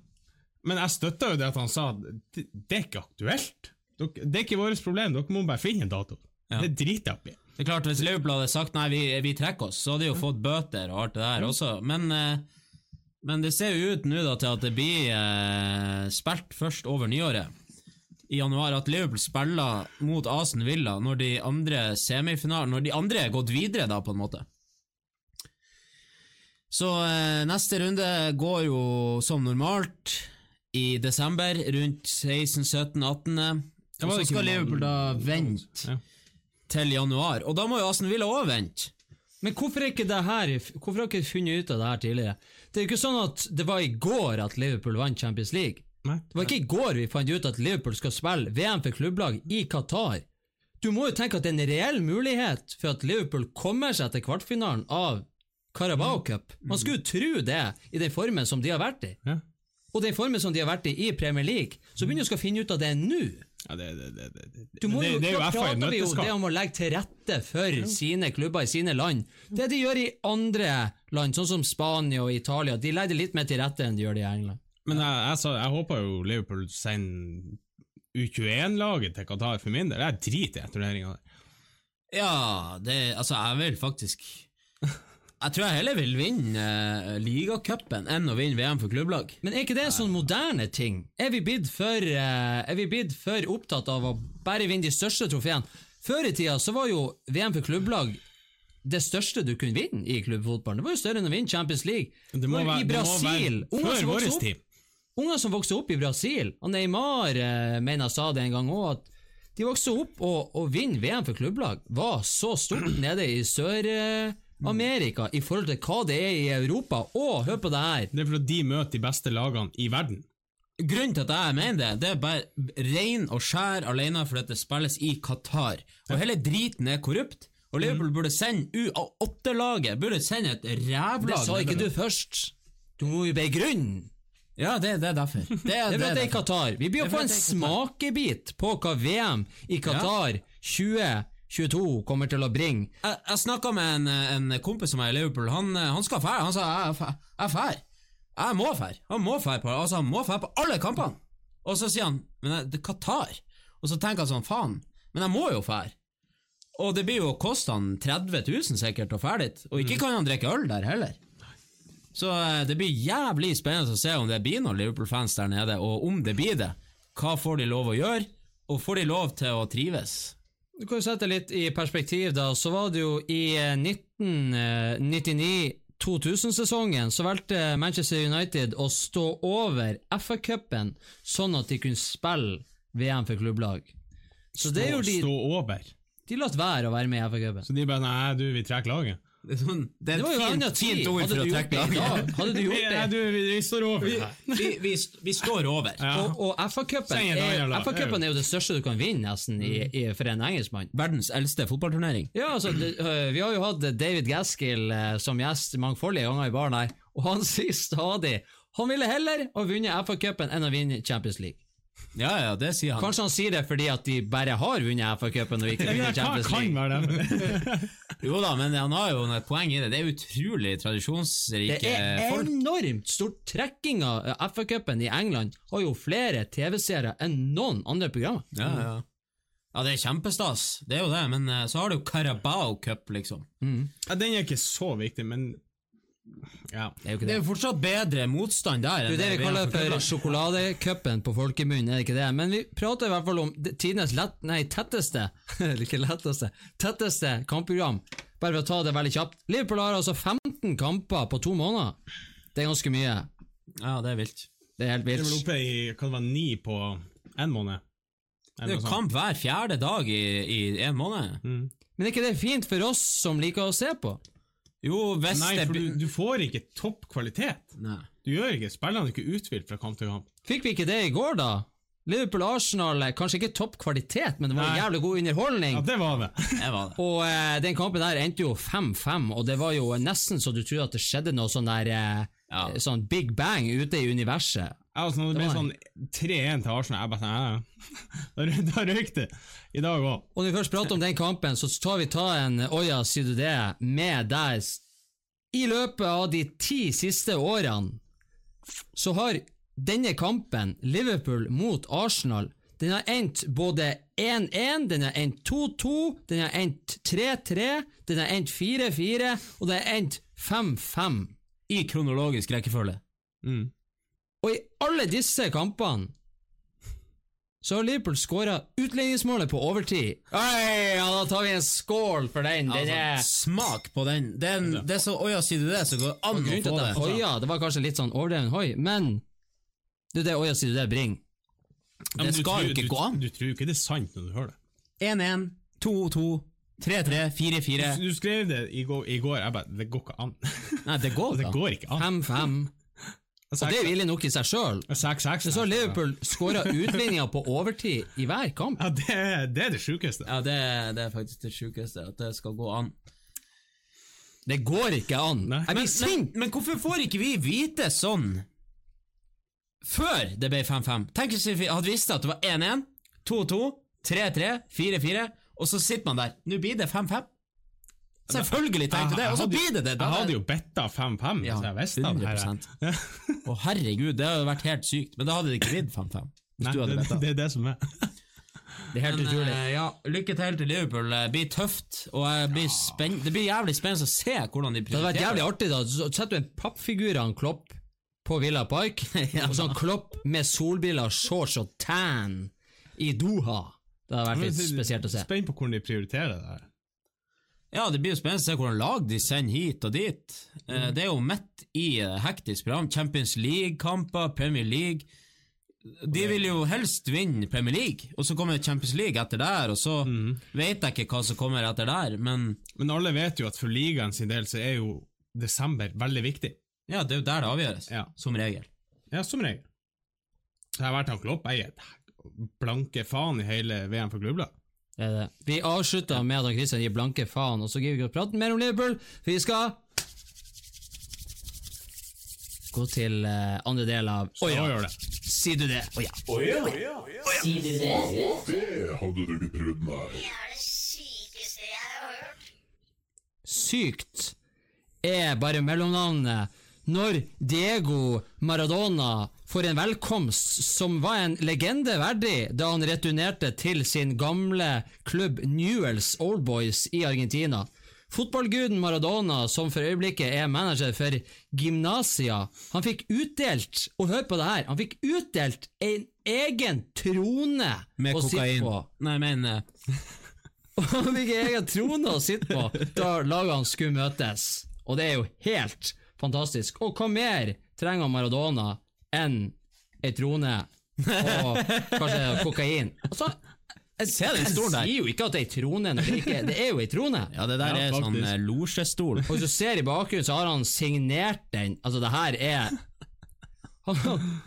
Men jeg støtter jo det at han sa det, det er ikke aktuelt. Dere, det er ikke vårt problem, dere må bare finne en dato. Ja. Det driter jeg i. Det er klart, Hvis Liverpool hadde sagt nei, vi, vi trekker oss, så hadde de jo fått bøter og alt det der også. Men, eh, men det ser jo ut nå da til at det blir eh, spilt først over nyåret. I januar. At Liverpool spiller mot Asen Villa når de andre semifinalen Når de andre er gått videre, da, på en måte. Så eh, neste runde går jo som normalt i desember, rundt 16., 17., 18. Det Og så skal Liverpool da vente Ja. til januar. Og da må jo Aston Villa òg vente. Men hvorfor ikke det her Hvorfor har ikke funnet ut av det her tidligere? Det er jo ikke sånn at det var i går at Liverpool vant Champions League. Nei. Det var ikke i går vi fant ut at Liverpool skal spille VM for klubblag i Qatar. Du må jo tenke at det er en reell mulighet for at Liverpool kommer seg til kvartfinalen av Carabao Cup. Man skulle jo tro det, i den formen som de har vært i. Ja. Og den formen som de har vært i i Premier League. Så begynner du å finne ut av det nå. Ja, det, det, det, det, Du må jo, det da prater vi jo det om å legge til rette for sine klubber i sine land. Det de gjør i andre land, sånn som Spania og Italia, de legger det litt mer til rette enn de gjør det i England. Men jeg, sa, jeg håper jo Liverpool sender U21-laget til Qatar for min del. Jeg driter i turneringa der. Ja, det Altså, jeg vil faktisk Jeg tror jeg heller vil vinne uh, ligacupen enn å vinne VM for klubblag. Men er ikke det en sånn moderne ting? Er vi blitt for, eh, er vi blitt for opptatt av å bare vinne de største trofeene? Før i tida så var jo VM for klubblag det største du kunne vinne i klubbfotballen. Det var jo større enn å vinne Champions League. Det må være, I det må være før vår tid. Unger som vokste opp i Brasil, og Neymar eh, mener jeg sa det en gang òg, at de vokste opp og, og vinne VM for klubblag var så stort nede i Sør-Amerika i forhold til hva det er i Europa. Og hør på det her! Det er fordi de møter de beste lagene i verden. Grunnen til at jeg mener det, det er bare rein og skjær alene fordi det spilles i Qatar. Og hele driten er korrupt. Og Liverpool burde sende U8-laget Burde sende et rævlag Det sa ikke du først. Du må jo begrunne. Ja, det, det er derfor. Det er, Det er for det er i. Qatar. Vi blir Det å få en det smakebit på hva VM i Qatar 2022 kommer til å bringe. Jeg, jeg snakka med en, en kompis som er i Liverpool. Han, han skal fære. Han sa jeg fær. Jeg må fære. Han må fære på, altså, han må fære på alle kampene. Og så sier han Men jeg- det er Qatar. Og så tenker han sånn faen, men jeg må jo fære. Og det blir jo koste han 30 000 sikkert å fære dit. Og ikke kan han drikke øl der heller. Så eh, det blir jævlig spennende å se om det blir noen Liverpool-fans der nede, og om det blir det. Hva får de lov å gjøre, og får de lov til å trives? Du kan jo sette litt i perspektiv, da. Så var det jo i eh, 1999-2000-sesongen så valgte Manchester United å stå over FA-cupen, sånn at de kunne spille VM for klubblag. Så det Stå, gjorde de stå over. De lot være å være med i FA-cupen. Så de bare Nei, du, vi trekker laget. Det er, sånn, det er et fint, fint ord for å du gjort trekke laget. Hadde du gjort det? det? du, vi, vi står over Vi, vi, vi, vi står over. Ja. Og, og FA-cupen er. FA-cupen er jo det største du kan vinne nesten i, i, for en engelskmann. Verdens eldste fotballturnering. Ja, altså, det, øh, Vi har jo hatt David Gaskill øh, som gjest mangfoldige ganger i baren her, og han sier stadig han ville heller ha vunnet FA-cupen enn å vinne Champions League. Ja, ja, det sier han. Kanskje han sier det fordi at de bare har vunnet FA-cupen og ikke vunnet Champions kan League. være det? Jo da, men han har jo et poeng i det. Det er utrolig tradisjonsrike folk. Det er folk. enormt stort. Trekkinga av FA-cupen i England har jo flere TV-seere enn noen andre programmer. Ja, ja. ja, det er kjempestas. Det er jo det, men eh, så har du Carabao Cup, liksom. Ja, den er ikke så viktig, men Ja. Det er jo ikke Det det. er fortsatt bedre motstand der. Det er det vi kaller for sjokoladecupen på folkemunn, er det ikke det? Men vi prater i hvert fall om tidenes lett, nei, tetteste, eller ikke letteste, tetteste kampprogram. Bare for å ta det veldig kjapt. Liverpool har altså 15 kamper på to måneder. Det er ganske mye. Ja, det er vilt. Det er helt Det er oppe i Kan det være ni på én måned? Det er jo kamp hver fjerde dag i, én en måned. Mm. Men er ikke det fint for oss som liker å se på? Jo, hvis Nei, det for du, du får ikke topp kvalitet. Nei. Du gjør ikke spillene ikke uthvilt fra kamp til kamp. Fikk vi ikke det i går, da? Liverpool-Arsenal, kanskje ikke topp kvalitet, men det var Nei. jævlig god underholdning. Ja, det var det. Det var det. Og eh, den kampen der endte jo 5-5, og det var jo nesten så du trodde at det skjedde noe sånn der eh, Ja. Sånn big bang ute i universet. Ja, altså, når det ble var sånn 3-1 til Arsenal, jeg bare sånn, ja, ja. Da rø- Da røyk det. I dag òg. Og når vi først prater om den kampen, så tar vi ta en Oja, sier du det, med der I løpet av de ti siste årene så har denne kampen, Liverpool mot Arsenal, den har endt både 1-1, den har endt 2-2, den har endt 3-3, den har endt 4-4, og den har endt 5-5. I kronologisk rekkefølge. Mm. Og i alle disse kampene så har Liverpool skåra utligningsmålet på overtid. Oi, ja, da tar vi en skål for den. Den Altså, er smak på den. Den, det er så, å sier du det, så går det an å få det. hoia, det var kanskje litt sånn overdreven hoi, men det er det Oja sier du det bringer. Det ja, skal jo ikke du, gå an. Du tror jo ikke det er sant når du hører det. 1-1, 2-2, 3-3, 4-4 Du, du skrev det i går, i går jeg bare Det går ikke an. Nei, det går det går ikke an. 5-5. Og det er jo ille nok i seg sjøl. Så har Liverpool skåra utligninga på overtid i hver kamp. Ja, det, det er det sjukeste. Ja, det, det er faktisk det sjukeste, at det skal gå an. Det går ikke an. Nei. Jeg Men, blir sint. men, men hvorfor får ikke vi vite sånn før det ble 5-5? Tenk hvis vi hadde visst at det var 1-1, 2-2, 3-3, 4-4, og så sitter man der. Nå blir det 5-5. Selvfølgelig tenkte jeg det, og så blir det det. Jeg hadde jo betta 5-5 ja, hvis jeg visste det her. 100 Å herregud, det hadde vært helt sykt, men da hadde det ikke blitt 5-5. Hvis Nei, du hadde det, det er det som er. Det er helt Men, utrolig. eh, ja, lykke til til Liverpool. Det blir tøft, og jeg blir spenn det blir jævlig spennende å se hvordan de prioriterer. Det hadde vært jævlig artig, da. Så setter du en pappfigur av en Klopp på Villa Park, og sånn Klopp med solbriller, shorts og tan i Doha. Det hadde vært litt spesielt å se. Spent på hvordan de prioriterer det her. Ja, det blir jo spennende å se hvordan lag de sender hit og dit. Eh, Det er jo midt i eh, hektisk program. Champions League-kamper, Premier League. De vil jo helst vinne Premier League, og så kommer Champions League etter der, og så vet jeg ikke hva som kommer etter der, men Men alle vet jo at for ligaen sin del så er jo desember veldig viktig. ja, det er jo der det avgjøres, Ja. som regel. Ja, som regel. Så jeg har vært han Klopp, jeg er blanke faen i hele VM for klubber. Det er det. Vi avslutter med at Christian gir blanke faen, og så gir vi ikke å prate mer om Liverpool, for vi skal gå til uh, andre del av Så gjør det. Sier du det? Å ja. Sier du det? Det hadde du ikke prøvd, nei. Det er det sykeste jeg har hørt. Sykt er bare mellomnavnet når Diego Maradona får en velkomst som var en legende verdig da han returnerte til sin gamle klubb Newells Old Boys i Argentina. Fotballguden Maradona, som for øyeblikket er manager for Gymnasia, han fikk utdelt, og hør på det her, han fikk utdelt en egen trone Med å sitte på. Nei, men eh, Og han fikk en egen trone å sitte på da lagene skulle møtes. Og det er jo helt fantastisk. Og hva mer trenger Maradona enn ei trone og kanskje kokain? Altså, jeg, Se den stolen der. Jeg sier jo ikke at det er ei trone, når det, ikke, det er jo ei trone. Ja, det der Ja, er sånn faktisk. sånn losjestol. Og hvis du ser i bakgrunnen, så har han signert den. Altså, det her er Han,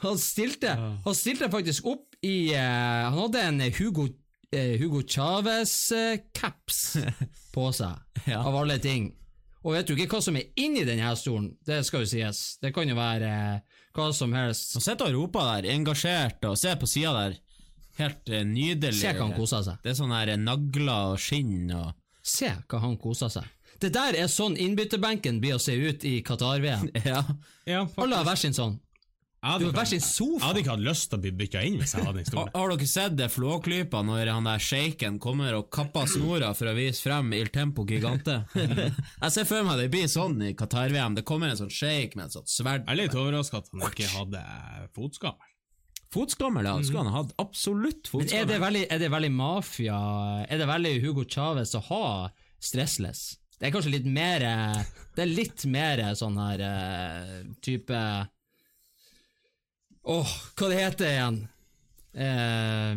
han, stilte, han stilte faktisk opp i uh, Han hadde en Hugo, uh, Hugo Chávez-caps på seg, Ja. av alle ting. Og vet du ikke hva som er inni denne stolen? Det skal jo sies. Det kan jo være eh, hva som helst. Han sitter og roper der, engasjert, og ser på sida der. Helt eh, nydelig. Se hva han koser seg. Det er sånn her eh, nagler og skinn og Se hva han koser seg. Det der er sånn innbytterbenken blir å se ut i Qatar-VM. Ja. Ja. Alle har hver sin sånn. Jeg hadde Du har ikke- hver sin Jeg hadde ikke hatt lyst til å bli bytta inn hvis jeg hadde en Har, stol. har dere sett det flåklypa når han der sheiken kommer og kapper snora for å vise frem Il Tempo Gigante? Jeg ser for meg det blir sånn i Qatar-VM. Det kommer en sånn sheik med et sånt sverd. Jeg er litt overraska at han ikke hadde fotskammel. Fotskammel, ja. Det skulle han ha hatt. Absolutt Men er det veldig, er det veldig mafia Er det veldig Hugo Chávez å ha stressless? Det er kanskje litt mer Det er litt mer sånn her eh, type Åh, hva det heter igjen? Eh,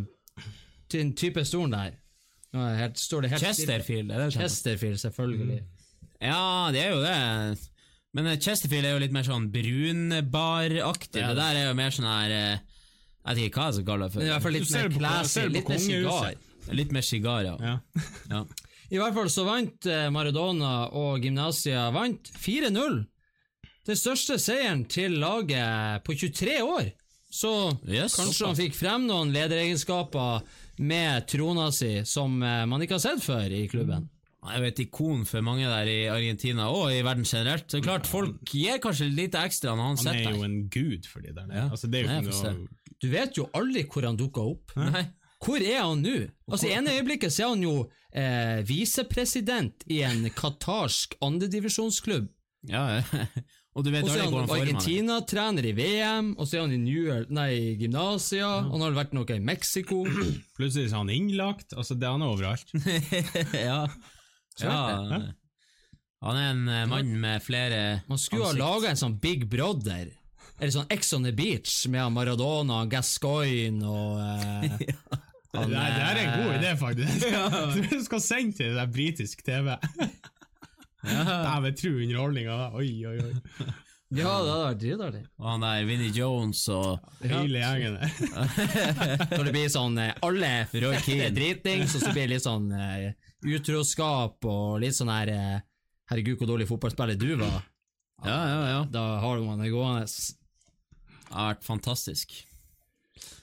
til en type stolen der. Nå er det helt, står det helt Chesterfield, er det sånn? Chesterfield, selvfølgelig. Ja, det er jo det. Men eh, Chesterfield er jo litt mer sånn brunbaraktig. Det der er jo mer sånn her eh, Jeg vet ikke hva jeg skal kalle det for. Det er i hvert fall litt mer det classy, det litt mer sigar. Litt mer sigar, ja. Ja. ja. I hvert fall så vant eh, Maradona og Gymnasia vant 4-0. Den største seieren til laget på 23 år. Så Yes, kanskje han fikk frem noen lederegenskaper med trona si som eh, man ikke har sett før i klubben. Han er jo et ikon for mange der i Argentina og i verden generelt. Så klart, folk gir kanskje litt ekstra når han Han er jo en gud for de der. nede. Ja. Altså, det er jo Nei, ikke noe Du vet jo aldri hvor han dukker opp. Nei. Hvor er han nå? Altså I ene øyeblikket så er han jo eh, visepresident i en qatarsk andredivisjonsklubb. Ja, ja. Og du vet Også aldri er han er. Argentina-trener i VM, og så er han i New York, nei, i Gymnasia, og han har vært noe i Mexico. Plutselig er han innlagt. Altså, det han er overalt. ja. ja. Han er en eh, mann med flere Man skulle ha laga en sånn Big Brother, eller sånn Ex on the Beach, med Maradona, Gascoigne og eh, han, det, er, det er en god eh, idé, faktisk. Du skal sende til det der britisk TV. Dæven, tro underholdninga da. Oi, oi, oi. Ja, det hadde vært dritartig. Og han der Vinnie Jones og Hele gjengen der. Når det blir sånn eh, Alle er dritings, og så blir det litt sånn uh, utroskap og litt sånn her uh, Herregud, hvor dårlig fotballspiller du var. Ja, ja, ja. Da har man det gående. Det har vært fantastisk.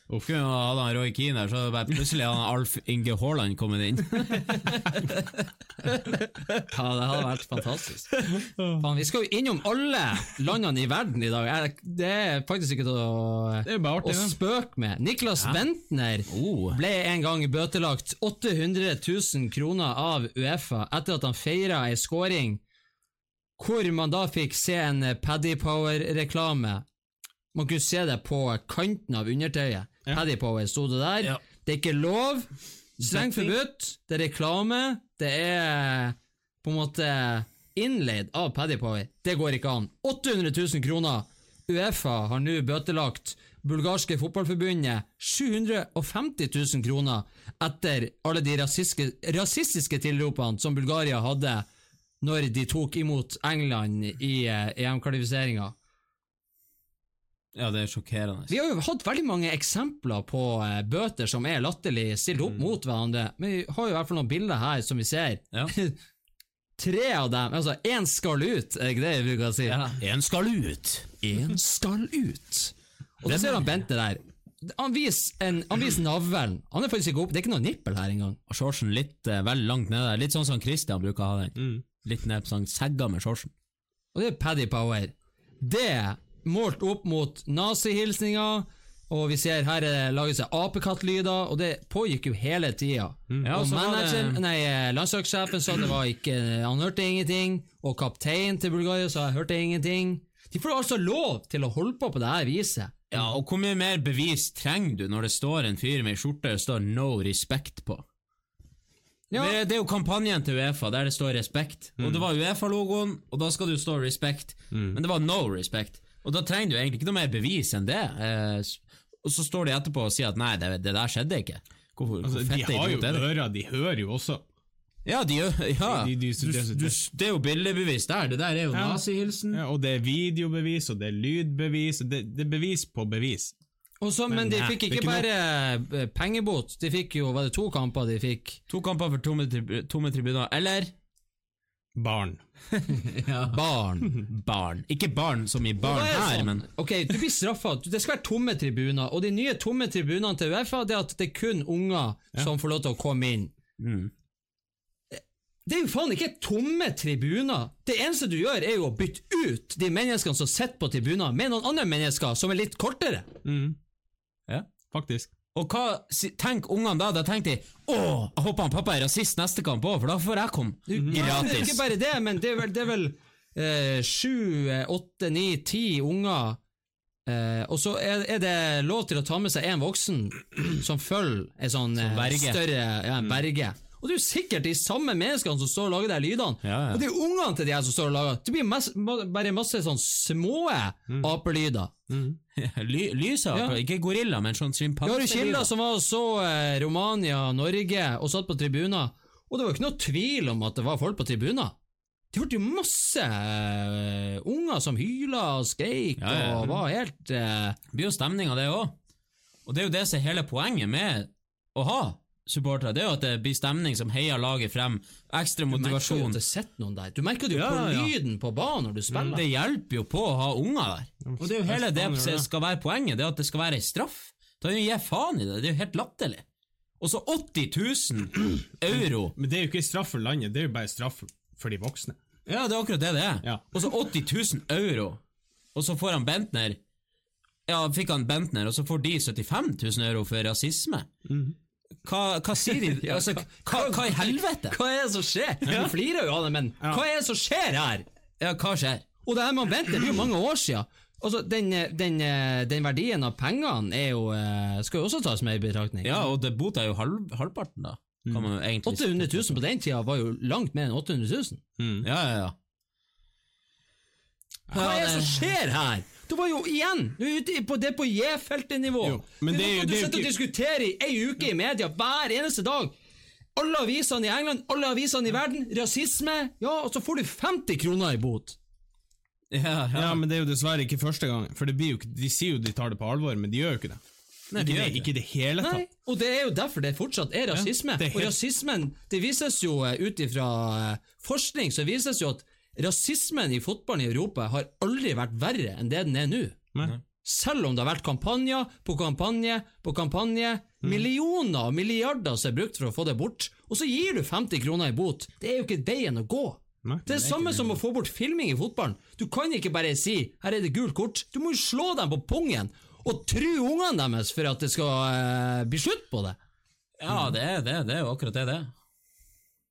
Ha han Roy Keane der, så hadde det plutselig hadde Alf Inge Haaland kommet inn. Ja, det hadde vært fantastisk. Fan, vi skal jo innom alle landene i verden i dag. Det er faktisk ikke til å, å spøke med. Niklas Bentner Oh. ble en gang bøtelagt 800 000 kroner av Uefa etter at han feira ei scoring hvor man da fikk se en Paddy Power-reklame. Man kunne se det på kanten av undertøyet. Paddy Power sto det der. Det er ikke lov. Strengt forbudt. Det er reklame. Det er på en måte innleid av Paddy Power. Det går ikke an. 800 000 kroner. Uefa har nå bøtelagt bulgarske fotballforbundet 750 000 kroner etter alle de rasistiske, rasistiske tilropene som Bulgaria hadde når de tok imot England i eh, EM-kvalifiseringa. Ja, det er sjokkerende. Vi har jo hatt veldig mange eksempler på eh, bøter som er latterlig stilt opp mot hverandre, men vi har jo i hvert fall noen bilder her som vi ser. Ja. Tre av dem, altså én skal ut, er ikke det jeg bruker å si? Ja. En skal ut. Én skal ut. Og så ser han Bente der. Han viser, en, han viser navlen. Han er faktisk ikke opp, det er ikke noe nippel her engang. Og shortsen litt eh, vel langt nede. Litt sånn som Christian bruker å ha den. Mm. Litt ned på sånn segga med shortsen. Og det er Paddy Power. Det, målt opp mot nazihilsninger, og vi ser her er det laget seg apekattlyder, og det pågikk jo hele tida. Ja, og manageren, det- nei, eh, landslagssjefen sa det var ikke Han hørte ingenting, og kapteinen til Bulgaria sa jeg hørte ingenting. De får altså lov til å holde på på det her viset. Ja, og hvor mye mer bevis trenger du når det står en fyr med ei skjorte det står 'no respect' på? Ja. Det, det er jo kampanjen til Uefa der det står 'respekt', og det var Uefa-logoen, og da skal det jo stå 'respect', men det var 'no respect', og da trenger du egentlig ikke noe mer bevis enn det. Eh, og så står de etterpå og sier at 'nei, det, det der skjedde ikke'. Hvorfor, Altså, hvor de har jo er ører, de hører jo også. Ja, de ja. De- de- du, du, det er jo bildebevis der. Det der er jo Ja. nazihilsen. Ja, og det er videobevis, og det er lydbevis, det, det er bevis på bevis. Så, men, Men de fikk ikke ikke bare noe... pengebot, de fikk jo Var det to kamper de fikk? To kamper for tomme, tri- tomme tribuner. Eller Barn. Barn. barn. Ikke barn som i barn er her, sånn, men Ok, du blir straffa. Det skal være tomme tribuner, og de nye tomme tribunene til Uefa Det er at det er kun unger som får lov til å komme inn. mm. Det er jo faen ikke tomme tribuner! Det eneste du gjør, er jo å bytte ut de menneskene som sitter på tribuner, med noen andre mennesker som er litt kortere. Mm, ja. faktisk. Og hva tenker tenk ungene da? Da tenker de Å, jeg håper han pappa er rasist neste kamp òg, for da får jeg komme Ja, det er gratis. ikke bare det, men det er vel, det er vel eh, sju, eh, åtte, ni, ti unger eh, og så er, er det lov til å ta med seg en voksen som følger en sånn eh, større ja, en berge. Og det er jo sikkert de samme menneskene som står og lager de lydene. Ja, ja. Og det er jo ungene til de her som står og lager. Det blir mest, bare masse sånn små apelyder. Ly, lysa, Ja. ikke gorilla, men sånn Vi har jo kilder som var og så eh, Romania, Norge og satt på tribuner, og det var jo ikke noe tvil om at det var folk på tribuner. De hørte jo masse eh, unger som hyla og skreik Ja, ja. og var helt eh, Det blir jo stemning av det òg. Og det er jo det som er hele poenget med å ha supportere. Det er jo at det blir stemning som heier laget frem. Ekstra motivasjon. Du merker jo at det sitter noen der. Du merker det jo Ja, på ja. lyden på banen når du spiller. Det hjelper jo på å ha unger der. Og det er jo hele det som skal være poenget, det er at det skal være ei straff. Da gir jeg faen i det. Det er jo helt latterlig. Og så 80 000 euro. Men det er jo ikke straff for landet, det er jo bare straff for de voksne. Ja, det er akkurat det det er. Ja. Og så 80 000 euro. Og så får han Bentner Ja, fikk han Bentner, og så får de 75 000 euro for rasisme. Hva, hva sier de? Altså, hva, hva i helvete? Hva er det som skjer? Du flirer jo av det, men hva er det som skjer her? Ja, hva skjer? Og det her med å vente, det blir jo mange år siden. Altså, den, den, den verdien av pengene er jo, eh, skal jo også tas med i betraktning. Ja, og det bota er jo halv, halvparten, da. Kan man jo egentlig 800 000 på den tida var jo langt mer enn 800 000. Ja, ja, ja. Hva er det det- som skjer her? Det var jo igjen Du er ute på det på J-feltet-nivå. Men det er jo- du er sitter og diskuterer i ei uke i media hver eneste dag. Alle avisene i England, alle avisene i verden. Rasisme. Ja, og så får du 50 kroner i bot. ja, Ja, men det er jo dessverre ikke første gang. For det blir jo, ikke- de sier jo de tar det på alvor, men de gjør jo ikke det. Nei, de ikke, gjør det, ikke det hele tatt. Nei, og det er jo derfor det fortsatt er rasisme. det er Og rasismen, det vises jo eh, ut ifra eh, forskning, så vises jo at rasismen i fotballen i Europa har aldri vært verre enn det den er nå. Nei. Selv om det har vært kampanjer på kampanje på kampanje, millioner og milliarder som er brukt for å få det bort, og så gir du 50 kroner i bot. Det er jo ikke veien å gå. Nei, Det er det samme som å få bort filming i fotballen. Du kan ikke bare si 'her er det gult kort'. Du må jo slå dem på pungen og true ungene deres for at det skal uh, bli slutt på det. ja det, er, det, det er jo akkurat det det er.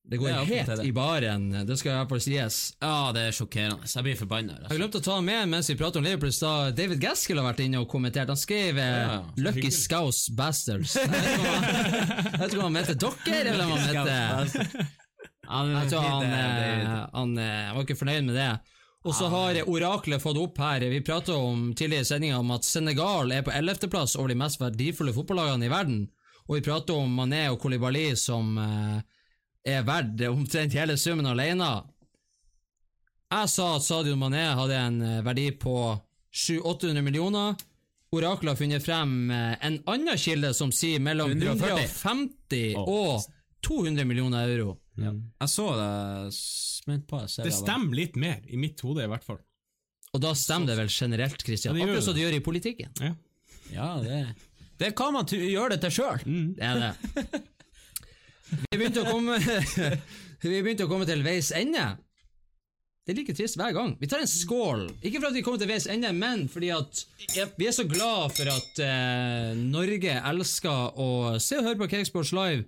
Det går Det helt det. i baren, det skal i hvert fall sies. Ja, det er sjokkerende. Jeg blir forbanna. Jeg glemte å ta med mens vi prater om Liverpool, da. David Gaskill har vært inne og kommentert. Han skrev ja, Ja, 'Lucky Scouse Bastards'. Jeg vet ikke om han- han mente dere, eller om han mente han, Jeg tror han, eh, han eh, var ikke fornøyd med det. Og så har oraklet fått opp her Vi pratet om tidligere i sendinga om at Senegal er på 11.-plass over de mest verdifulle fotballagene i verden. Og vi prater om Mané og Kolibali som eh, er verdt omtrent hele summen alene. Jeg sa at Sadio Mané hadde en eh, verdi på 700-800 millioner. Oraklet har funnet frem eh, en annen kilde som sier mellom 150 og 200 millioner euro. Jeg så det på. jeg Det stemmer litt mer, i mitt hode i hvert fall. Og da stemmer det vel generelt, Christian. Ja, Akkurat som det. gjør i politikken. Ja. Ja, det Det kan man gjøre det til sjøl. Det er det. Vi begynte å komme Vi begynte å komme til veis ende. Det er like trist hver gang. Vi tar en skål. Ikke for at vi kommer til veis ende, men fordi at vi er så glad for at eh, Norge elsker å se og høre på Cakesports Live.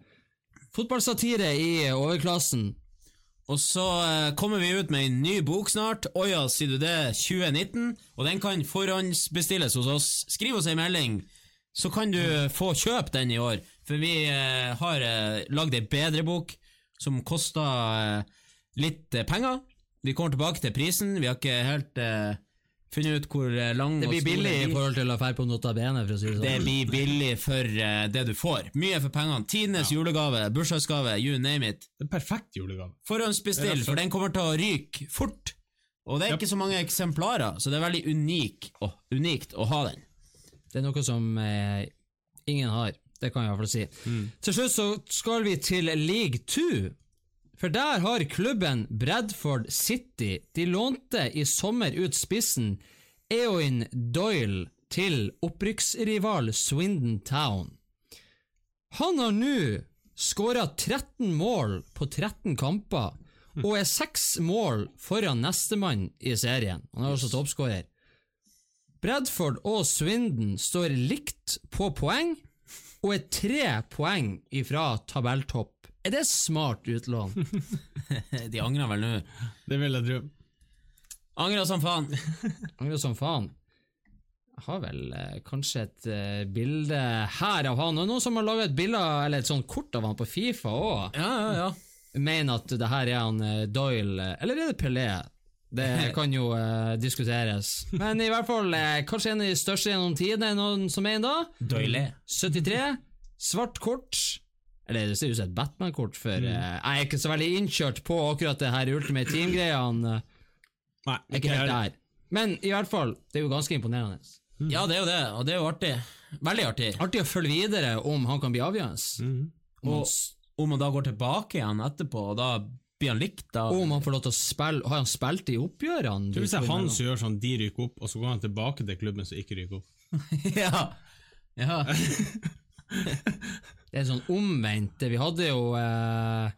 Fotballsatire i overklassen. Og så eh, kommer vi ut med en ny bok snart. Oja, sier du det? 2019. Og den kan forhåndsbestilles hos oss. Skriv oss ei melding, så kan du få kjøpt den i år. For vi eh, har eh, lagd ei bedre bok som koster eh, litt eh, penger. Vi kommer tilbake til prisen. Vi har ikke helt eh, funnet ut hvor eh, lang Det blir billig i forhold til å dra på Nota Bene, for å si det Det sånn. blir billig for eh, det du får. Mye for pengene. Tidenes julegave, bursdagsgave, you name it. Det er perfekt julegave. Forhåndsbestill, for den kommer til å ryke fort. Og det er ikke så mange eksemplarer, så det er veldig unik, å, unikt å ha den. Det er noe som eh, ingen har. Det kan jeg iallfall si. Mm. Til slutt så skal vi til League 2. For der har klubben Bradford City De lånte i sommer ut spissen Eoin Doyle til opprykksrival Swindon Town. Han har nå skåra 13 mål på 13 kamper, og er seks mål foran nestemann i serien. Han er også toppskårer. Bradford og Swindon står likt på poeng, og er tre poeng ifra tabelltopp. Er det smart utlån? De angrer vel nå. Det vil jeg tro. Angrer som faen. Angrer som faen. Jeg har vel eh, kanskje et eh, bilde her av han, og noen som har laga et bilde, eller et sånt kort av han på Fifa òg. Ja, ja, ja. Mener at det her er han eh, Doyle, eller er det Pelé? Det kan jo eh, diskuteres. Men i hvert fall eh, kanskje en av de største gjennom tidene, noen som er en da? Doyle. 73, svart kort. Eller det ser ut som et Batman-kort, for eh, jeg er ikke så veldig innkjørt på akkurat det her Ultimate Team-greiene. Nei, Jeg er ikke helt der. Men i hvert fall, det er jo ganske imponerende. Ja, det er jo det, og det er jo artig. Veldig artig. Artig å følge videre om han kan bli avgjørende. Om, han, Og om han da går tilbake igjen etterpå, og da blir han likt, da om han får lov til å spille Har han spilt i oppgjørene? Hvis det er han som gjør sånn, de rykker opp, og så går han tilbake til klubben som ikke rykker opp. ja. ja. Det er sånn omvendt. Vi hadde jo eh,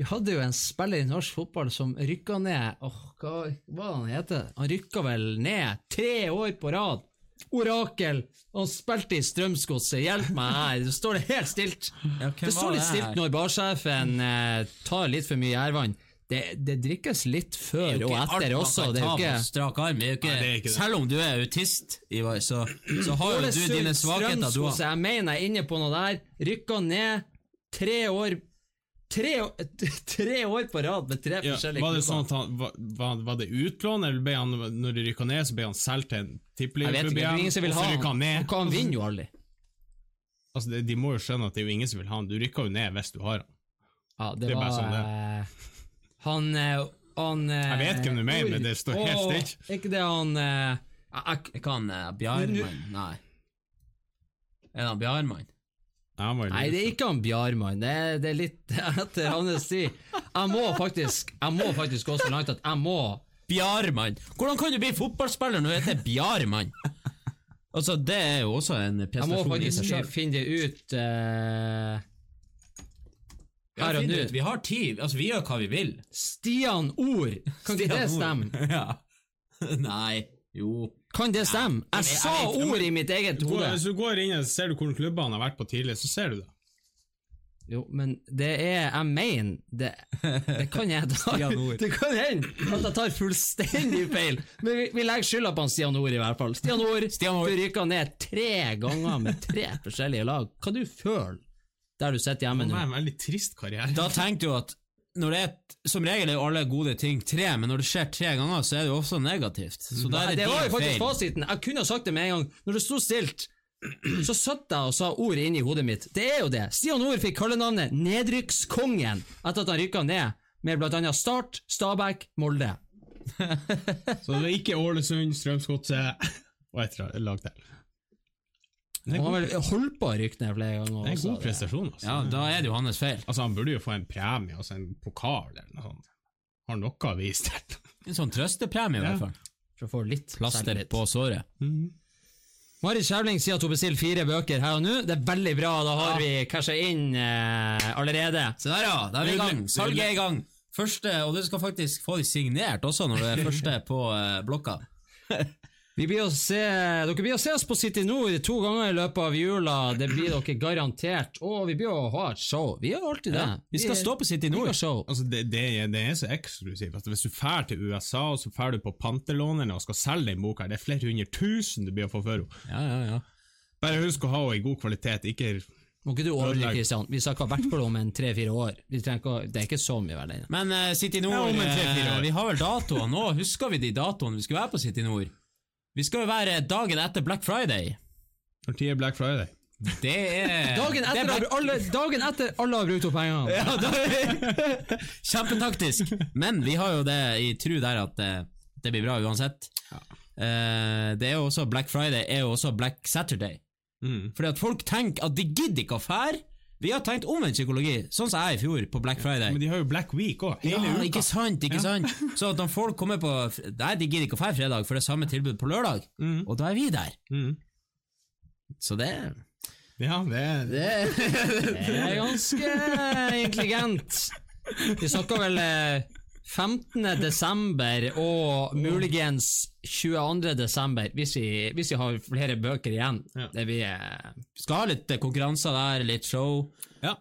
Vi hadde jo en spiller i norsk fotball som rykka ned Åh, hva hva var det han heter? Han rykka vel ned tre år på rad. Orakel! Han spilte i Strømsgodset. Hjelp meg her! Det står det helt stilt. Ja, det står litt det stilt når barsjefen eh, tar litt for mye gjærvann. Det, det drikkes litt før og etter også. Det er jo ikke strak arm. Det er jo ikke, Nei, er ikke. Selv om du er autist, Ivar, så, så har jo du dine svakheter, du Strømsgodset. Jeg mener jeg er inne på noe der. Rykka ned tre år Tre, tre år på rad med tre Ja, forskjellige var det sånn klubber. at han, var, var, det utlån, eller ble han, når de rykka ned, så ble han solgt til en tippeligaklubb vil og så rykka han ned? Han han vinner jo aldri. Altså, de må jo skjønne at det er jo ingen som vil ha han. Du rykker jo ned hvis du har han. Ja, det, Det var bare sånn det eh, Han, eh, han eh, Jeg vet hvem du mener, men det står helt åh, stilt. Er ikke det han jeg- jeg- uh, Bjarmann? Nei. Er det han Bjarmann? Ja, han var jo Nei, det er ikke han Bjarmann. Det, er- det er litt etter hans tid. Jeg må faktisk Jeg må faktisk gå så langt at jeg må Bjarmann! Hvordan kan du bli fotballspiller når du heter Bjarmann? Altså, det er jo også en prestasjon i seg sjøl. Jeg må faktisk finne det ut uh, her og nå. Vi har tid. Altså, vi gjør hva vi vil. Stian Ord! Kan ikke det stemme? Ja. Nei. Jo. Kan det stemme? Jeg jeg sa ord i mitt eget hode! hvis du går inn og ser du hvor klubbene har vært på tidlig, så ser du det. Jo, men det er Jeg mener det, det kan jeg ta Det kan hende at jeg tar fullstendig feil, men vi, vi legger skylda på han Stian Ord, i hvert fall. Stian Ord, Stian Ord. du rykka ned tre ganger med tre forskjellige lag. Hva du føler der du sitter hjemme nå? Det er en veldig trist karriere. Da tenkte du at når det er Som regel er jo alle gode ting tre, men når det skjer tre ganger, så er det jo også negativt. Så Nei, er det, det var jo faktisk feil. fasiten. Jeg kunne ha sagt det med en gang. Når det sto stilt, så satt jeg og sa ord inni hodet mitt. Det er jo det. Stian Ord fikk kallenavnet Nedrykkskongen etter at han rykka ned med annet Start, Stabæk, Molde. Så det var ikke Ålesund, Strømsgodset og et lag til. Han har vel holdt på å rykke ned flere ganger. det er en god prestasjon, altså. Ja, da er det jo hans feil. Altså, Han burde jo få en premie, altså en pokal eller noe sånt. Har noe å vise til. En sånn trøstepremie, i Ja. hvert fall. For å få litt Plaster selvtillit. på såret. Marit Skjævling sier at hun bestiller fire bøker her og nå. Det er veldig bra. Da har vi casha inn eh, allerede. Se der, ja. Da er vi i gang. Salget er i gang. Første, og du skal faktisk få de signert også når du er første på eh, blokka. Vi blir å se, dere blir å se oss på City Nord to ganger i løpet av jula. Det blir dere garantert. Og vi blir å ha et show. Vi gjør alltid det. Vi skal stå på City Nord. show. Altså, det, det, er, det er så eksklusivt. Altså, hvis du drar til USA, og så drar du på pantelånerne og skal selge den boka, det er flere hundre tusen du blir å få for henne. Ja, ja, ja. Bare husk å ha henne i god kvalitet, ikke Må ikke du overdrive. Kristian. Vi snakker vært hvert fall om en tre-fire år. Vi trenger ikke, å- det er ikke så mye verdt ennå. Men uh, City Ja, Nord, om en eh, år. vi har vel datoer nå? Husker vi de datoene vi skulle være på City Nord? Vi skal jo være dagen etter Black Friday. Når tid er Black Friday? Det er Dagen det er etter, Black- alle, dagen etter alle har brukt opp pengene. Ja, da- Kjempetaktisk. Men vi har jo det i tru der at det, det blir bra uansett. Eh, det er jo også Black Friday er jo også Black Saturday. Mm. Fordi at folk tenker at de gidder ikke å fære. Vi har tenkt omvendt psykologi, sånn som jeg i fjor på Black Friday. Men de har jo Black Week òg, hele ja, uka. ikke sant, ikke sant? Så at når folk kommer på Nei, de gidder ikke å dra fredag, for det er samme tilbud på lørdag. Mm. Og da er vi der. Mm. Så det Ja, det er Det er ganske intelligent. Vi snakker vel eh, 15. desember og muligens 22. desember, hvis vi, hvis vi har flere bøker igjen. Ja. Det blir eh, skal ha litt konkurranser der, litt show. Ja.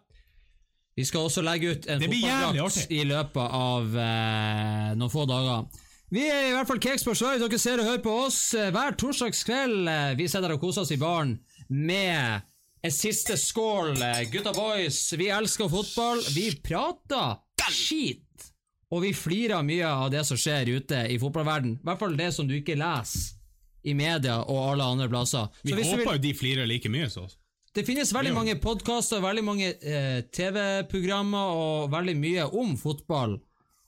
Vi skal også legge ut en fotballdrakt i løpet av eh, noen få dager. Vi er i hvert fall Cakesports Live. Dere ser og hører på oss eh, hver torsdagskveld. Eh, Vi sitter og koser oss i baren med en siste skål. Gutta boys, vi elsker fotball. Vi prater skit. Og vi flirer mye av det som skjer ute i fotballverden. I hvert fall det som du ikke leser i media og alle andre plasser. Vi Så hvis håper jo de flirer like mye som oss. det finnes veldig mange podkaster, veldig mange eh, TV-programmer og veldig mye om fotball.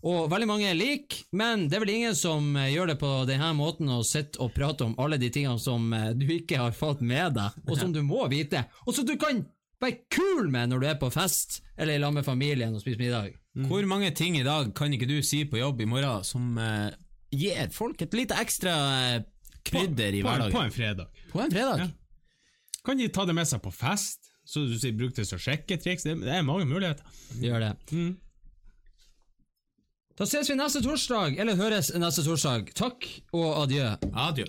Og veldig mange er like, men det er vel ingen som eh, gjør det på denne måten og sitter og prater om alle de tingene som eh, du ikke har fått med deg, og som du må vite, og som du kan være kul med når du er på fest eller i lag med familien og spiser middag. Hvor mange ting i dag kan ikke du si på jobb i morgen som uh, gir folk et lite ekstra eh, krydder i på, hverdagen? på en fredag. På en fredag? Ja. Kan de ta det med seg på fest? Så du sier bruk det som sjekketriks? Det, det er mange muligheter. Gjør det. Mm. Da ses vi neste torsdag, eller høres neste torsdag. Takk og adjø. Adjø.